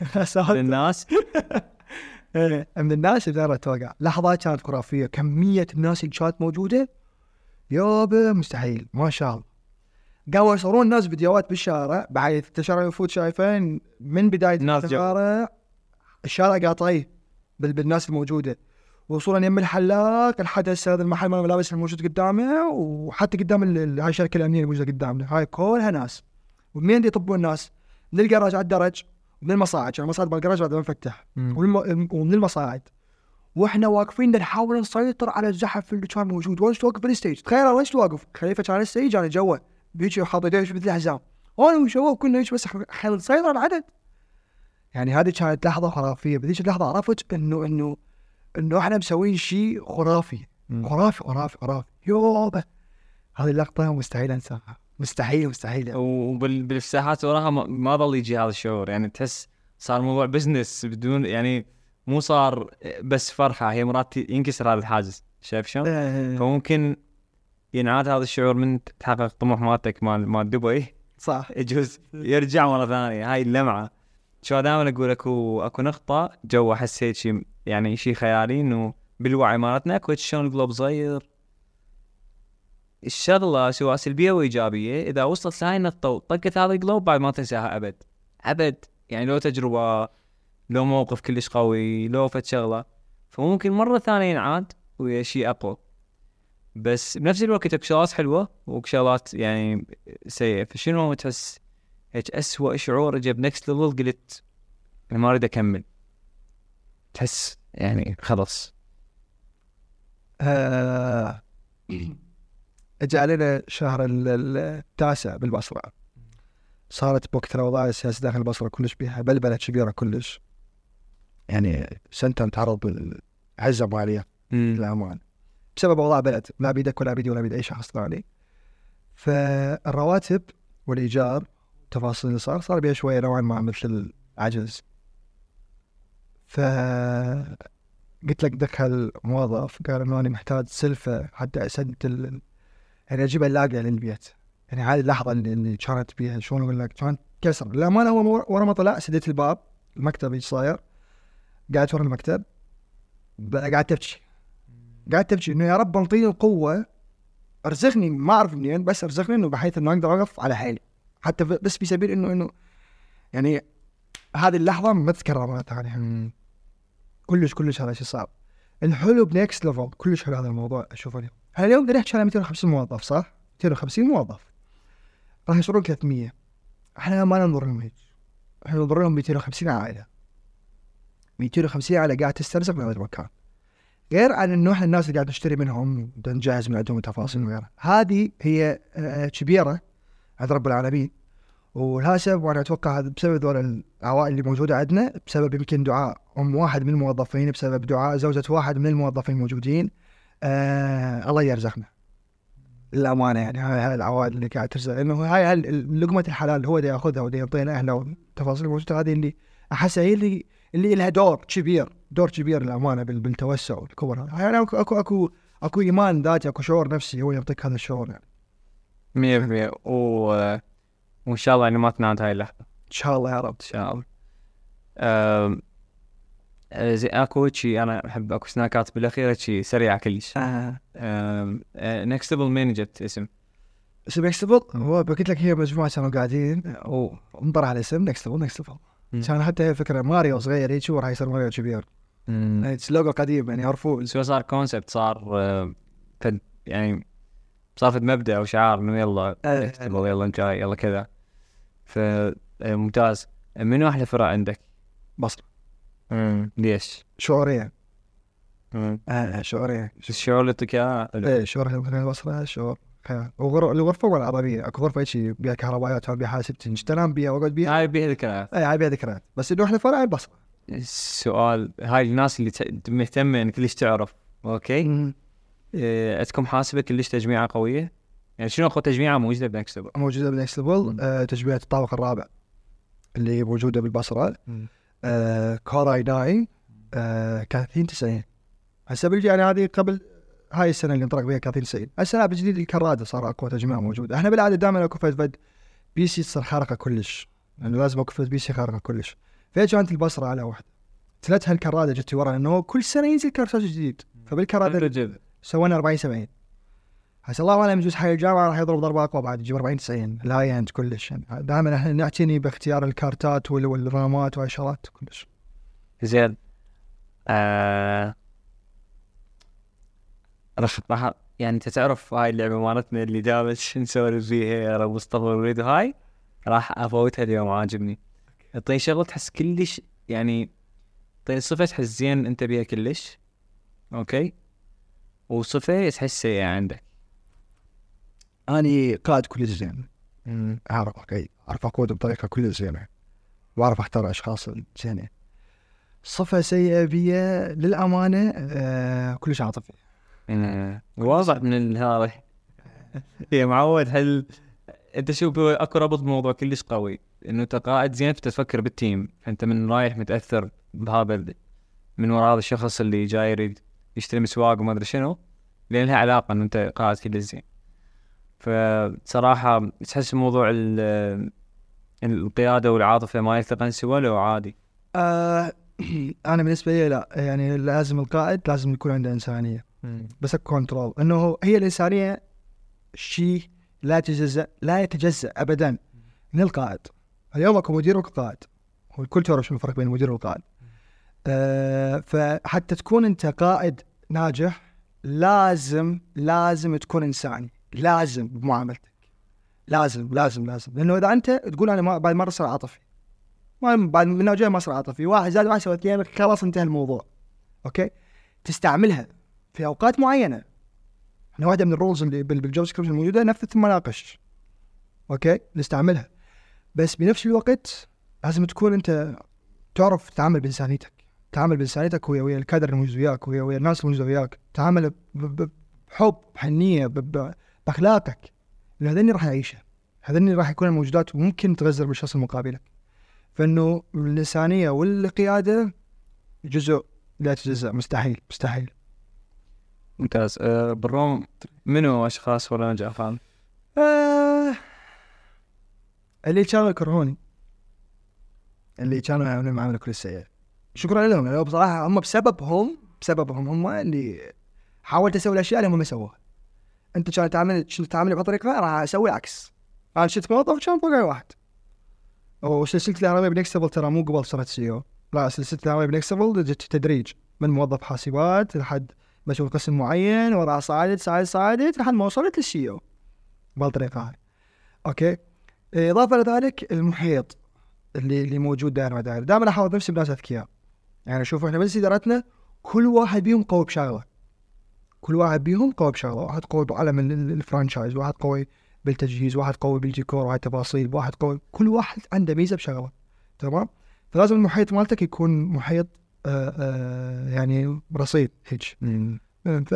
S2: الناس.
S1: إيه، من الناس اللي توقع. لحظه كانت خرافية. كمية الناس اللي كانت موجودة؟ يابا مستحيل. ما شاء الله. قاموا يصورون الناس فيديوهات بالشارع بحيث التشارع المفروض شايفين من
S2: بداية
S1: الشارع. الشارع قاطعيه بالناس الموجودة. وصولا يم الحلاق الحدث هذا المحل مال الملابس الموجود قدامه وحتى قدام هاي الشركة الأمنية الموجوده قدامنا. هاي كلها ناس. ومين يطبون الناس؟ من الجراج على الدرج ومن المصاعد. عشان المصاعد بالجراج بعد ما نفتح. ومن المصاعد. وإحنا واقفين نحاول نسيطر على الزحف اللي كان موجود. وين توقف بال stage تخيل وين توقف؟ خليفة كان ال stage أنا جوا بيجي وحاط يديه مثل الحزام. وأنا والشباب كنا هيك بس حاول نسيطر على العدد. يعني هذه كانت لحظة خرافية. بذيك اللحظة عرفت انه إنه إنه إحنا مسوين شيء خرافي. خرافي خرافي خرافي. يوبا هذه اللقطة مستحيل أنساها. مستحيل مستحيل.
S2: وبالساحات وراها ما ظل يجي هذا الشعور. يعني تحس صار موضوع بزنس بدون يعني مو صار بس فرحة. هي مرات ينكسر هذا الحاجز. شايف شلون؟
S1: إيه.
S2: فممكن ينعاد هذا الشعور من تحقق طموح مالتك مال مال دبي.
S1: صح.
S2: يجوز يرجع مرة ثانية. هاي اللمعة. شو دائما أقول اكو أكو نقطة جو أحس هيك شيء يعني شيء خيالي إنه بالوعي مالتنا اكو شلون القلوب صغير الشغلة سواء سلبية وايجابيه إذا وصلت لهاي النقطة وطقت هذا القلوب بعد ما تنساها أبد. أبد يعني لو تجربة لو موقف كلش قوي لو فت شغلة فممكن مرة ثانية ينعاد ويا شيء أقوى. بس بنفس الوقت اكو شغلات حلوة واكو شغلات يعني سيئة. فشنو تحس؟ هيك اسوء شعور اجى ب Next Level قلت أنا ما أريد أكمل. تحس يعني خلص
S1: آه اجى علينا شهر التاسع بالبصرة. صارت بوقت الاوضاع السياسيه داخل البصرة كلش بها بلبله كبيره كلش. يعني سنتر تعرض لعزه ماليه للامانه بسبب اوضاع بلد لا بيدك ولا بيدي ولا بيد أي شخص ثاني. فالرواتب والإيجار التفاصيل اللي صار صار بها شوية نوعا ما مثل العجز. ف قلت لك دخل موظف قال إنه أنا محتاج سلفة حتى اسدد ال... يعني أجيب اللاقه للبيت يعني هذه اللحظة اللي, اللي كانت بيها. شلون أقول لك؟ كانت كسر. للامانه هو ورا ما طلع. سديت الباب المكتب إيش صاير؟ قاعد ورا المكتب. قاعد تبكي قاعد تبكي إنه يا رب انطيني القوة. أرزقني. ما أعرف منين بس أرزقني إنه بحيث إنه أقدر أوقف على حيلي حتى بس في سبيل انه إنه يعني هذه اللحظة ما تتكرر مرة ثانية. كلش كلش هذا الشيء صعب. الحلو ب Next Level كلش حلو هذا الموضوع. اشوفه اليوم إحنا اليوم بدنا نحكي على 250 موظف صح؟ 250 موظف. راح يصيرون 300 إحنا ما ننظر لهم هيك. إحنا ننظر لهم 250 عائلة. 250 عائلة قاعد تسترزق من هذا المكان. غير عن إنه إحنا الناس اللي قاعد نشتري منهم نجهز من عندهم تفاصيل وغيرها. هذه هي آه، كبيرة عند رب العالمين. وللاسف وأنا أتوقع هذا بسبب ذول العوائل اللي موجودة عندنا بسبب يمكن دعاء أم واحد من الموظفين بسبب دعاء زوجة واحد من الموظفين الموجودين. آه الله يرزقنا. للأمانة يعني هاي هاي العوائل اللي قاعد ترزق. لأنه هاي لقمة الحلال اللي هو دا يأخذها ودا يعطينا إحنا والتفاصيل الموجودة هذه اللي احسها هي اللي اللي لها دور كبير دور كبير للأمانة بال- بالتوسع والكبر. هذا يعني اكو اكو اكو أكو إيمان ذاتي أكو شعور نفسي هو يعطيك هذا الشعور يعني.
S2: 100% و... وان شاء الله يعني ما تناد هاي اللحظة.
S1: إن شاء الله يا رب.
S2: إن شاء الله. آه، زي أكو شي أنا أحب أكو سناكات بالأخير شي سريعه كلش.
S1: آه.
S2: Next Level مين جت اسم؟
S1: اسم Next Level هو قلت لك هي مجموعة كانوا قاعدين. وانطرح على اسم Next Level Next Level
S2: مم.
S1: كان حتى هي فكرة ماريو صغير هيك وراح يصير ماريو كبير. لوجو قديم يعني يعرفوه
S2: بس هو صار؟ concept صار آه، يعني صار فد مبدا أو شعار إنه يلا
S1: آه.
S2: next level، يلا انت جاي يلا كذا. ف آه، ممتاز. منو أحلى فرع عندك؟
S1: بصره
S2: ليش؟
S1: شعوريا. آه شعوريا.
S2: الشعور اللي يعطيك اياه حلو.
S1: إيه شعور مثلا البصره شعور وغر- الغرفة ولا العربيه أكو غرفة هيك بيها كهربائيات ست إنش. تنام بيها وأقعد بيها؟
S2: هاي بيها ذكريات.
S1: اي هاي بيها ذكريات. بس إنه إحنا فرع البصره
S2: السؤال هاي الناس اللي ت- مهتمه انك ليش تعرف. أوكي؟ إيه، عندكم حاسبه كلش تجميعة قوية؟ يعني شنو اخو تجميعة موجودة بنكست ليفل
S1: موجودة بالنكست ليفل آه تجميع الطابق الرابع اللي موجودة بالبصرة. آه Core i 9 آه 30 90 هسه بالجي يعني هذه قبل هاي السنة اللي انطلق بها 30 90 هسه بالجديد الكرادة صار أقوى تجميع موجودة. إحنا بالعادة دائما اكو فد فد PC تصير خارقة كلش. يعني لازم أكو فد PC خارقة كلش. فهي كانت البصرة على واحدة ثلاثها الكراده جت ورا لأنه كل سنة ينزل كرت جديد.
S2: فبالكرادة
S1: سوينا 40 70 هسه الله أعلم يجوز حي الجامعة راح يضرب ضربة أقوى بعد يجيب 40 90 ال high end كلش. يعني دائما إحنا نعتني باختيار الكارتات وال- والرامات وهاي الشغلات كلش.
S2: زين. آه... راح يعني أنت تعرف هاي اللعبة مالتنا اللي دائما نسولف فيها أنا ومصطفى وريد هاي راح أفوتها اليوم عاجبني. اعطيني شغله تحس كلش يعني اعطيني صفة تحس زين أنت بيها كلش. أوكي؟ وصفة تحس سيئه عندك؟
S1: أني قائد كلش زين. أعرف أوكي أعرف أقود بطريقة كلش زينة. وأعرف أختار أشخاص زينة. صفة سيئة بي للأمانة آه كلش عاطفي
S2: آه، واضح من هذا يا معود هل أنت شوف أكو ربط بموضوع كلش قوي؟ إنه أنت قائد زين فتفكر بال team فأنت من رايح متأثر بهذا من وراء هذا الشخص اللي جاي يريد يشتري مسواق وما أدري شنو لأن لها علاقة إنه أنت قائد كلش زين فصراحة تحس موضوع ال- القيادة والعاطفة ما يلتقن سوا لو عادي.
S1: آه أنا بالنسبة لي لا يعني لازم القائد لازم يكون عنده إنسانية. بس كنترول إنه هي الإنسانية شيء لا يتجزا لا يتجزأ ابدا من القائد. اليوم أكو مدير وقائد والكل تعرف شنو الفرق بين المدير والقائد أه فحتى تكون أنت قائد ناجح لازم لازم تكون إنساني. لازم بمعاملتك. لازم لازم لازم. لأنه إذا أنت تقول أنا ما بعد مره صار عاطفي. ما بعد من النوع ما صار عاطفي. واحد زائد واحد يساوي اثنين خلاص انتهى الموضوع. أوكي؟ تستعملها في أوقات معينة. إحنا واحدة من ال rules اللي بال- بال job description الموجودة نفذ ثم ناقش. أوكي؟ نستعملها. بس بنفس الوقت لازم تكون أنت تعرف تتعامل بإنسانيتك. تعامل بانسانيتك ويا ويا الكادر الموجود وياك ويا ويا الناس الموجوده وياك. تعامل بحب بحنية بأخلاقك. لأن هذني راح يعيشها هذني راح يكون موجودات وممكن تغزر بالشخص المقابلك. فإنه الانسانيه والقيادة جزء لا يتجزا مستحيل مستحيل.
S2: ممتاز. أه بالروم منو أشخاص ولا نجاح
S1: آه اللي كانوا يكرهوني. اللي كانوا يعملون معاملة كل سيئه شكرا لهم. لأنه بصراحة هم بسببهم بسببهم هم اللي حاولت أسوي الأشياء اللي هم ما سووها أنت كان تعمل شنو تعمل بطريقة راح أسوي العكس. أنا شفت موظف كان فوق واحد. وسلسلة العربيه ب Next Level ترى مو قبل صرت CEO. لا سلسلة العربيه ب Next Level جت تدريج. من موظف حاسبات لحد مسؤول قسم معين وراه صعدت صعدت صعدت لحد ما وصلت لل CEO. بهالطريقه هاي. أوكي. إضافة لذلك المحيط اللي اللي موجود دائما دائما. دائما أحاوط نفسي بناس أذكياء. يعني شوفوا إحنا بس إدارتنا كل واحد بيهم قوي بشغله. كل واحد بيهم قوي بشغله. واحد قوي بعالم ال- ال franchise واحد قوي بالتجهيز واحد قوي بالديكور واحد تفاصيل واحد قوي كل واحد عنده ميزة بشغله. تمام؟ فلازم المحيط مالتك يكون محيط آه آه يعني رصيد هيك. ف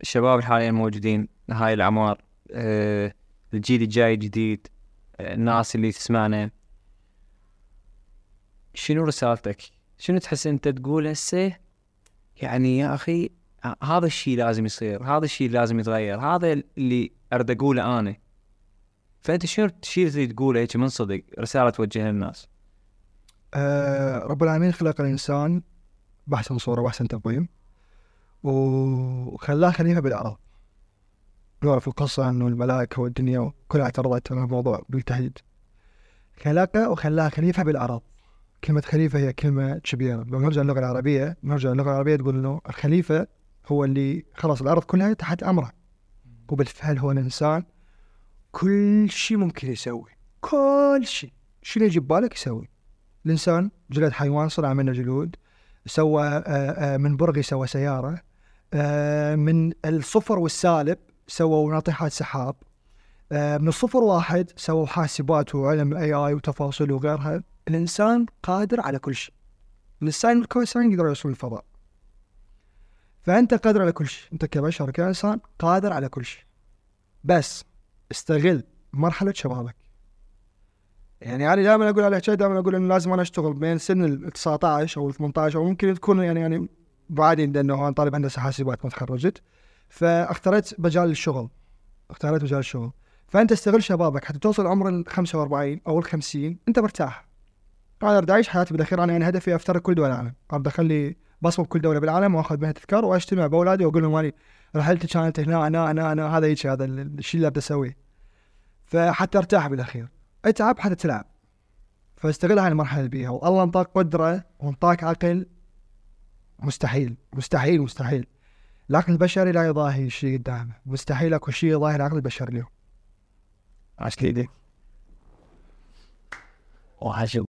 S2: الشباب حاليا موجودين هاي الأعمار أه، الجيل الجاي الجديد أه، الناس اللي تسمعنا. شنو رسالتك؟ شنو تحس أنت تقول هسه؟ يعني يا أخي هذا الشيء لازم يصير هذا الشيء لازم يتغير هذا اللي أريد أقوله أنا. فأنت شنو الشيء اللي تقوله هيك من صدق؟ رسالة توجهها للناس.
S1: آه رب العالمين خلق الإنسان بأحسن صورة وأحسن تقويم وخلاه خليفة بالأرض. نعرف القصة انه الملائكة والدنيا كلها اعترضت على الموضوع بالتحديد. خلقه وخلاه خليفة بالأرض. كلمة خليفة هي كلمة كبيرة لو نرجع للغة العربية نرجع للغة العربية تقول إنه الخليفة هو اللي خلاص الأرض كلها تحت أمره. وبالفعل هو الإنسان كل شيء ممكن يسوي. كل شيء. شنو يجي ببالك يسوي. الإنسان جلد حيوان صنع منه جلود سوى آه، آه، من برغي سوى سيارة آه، من الصفر والسالب سووا ناطحات سحاب من الصفر واحد سووا حاسبات وعلم اي اي وتفاصيل وغيرها. الإنسان قادر على كل شيء. الانسان الانسان يقدر يوصل للفضاء. فأنت قادر على كل شيء. أنت كبشر كانسان قادر على كل شيء. بس استغل مرحلة شبابك. يعني أنا دائما أقول على شيء دائما أقول إنه لازم أنا أشتغل بين سن ال 19 أو ال 18 أو ممكن تكون يعني يعني بعدين لأنه أنا طالب هندسة حاسبات ما تخرجت فاخترت مجال الشغل. اختاريت مجال الشغل. فأنت استغل شبابك. حتى توصل عمر ال 45 أو ال 50 أنت مرتاح. أنا اريد أعيش حياتي بالأخير أنا يعني هدفي افترق كل دول العالم. اريد اخلي بصمة بكل دولة بالعالم وأخذ بها تذكار وأجتمع بأولادي وأقول لهم اني رحلتي كانت هنا أنا أنا أنا. هذا هيك هذا الشيء اللي أبدأ أسويه. فحتى أرتاح بالأخير. أتعب حتى تلعب. فاستغل هاي المرحلة اللي بيها. والله انطاك قدرة وانطاك عقل مستحيل. مستحيل مستحيل. العقل البشري لا يضاهي شيء قدامه. مستحيل أكو شيء يضاهي العقل البشري اليوم.
S2: عاش إيدك وحشو.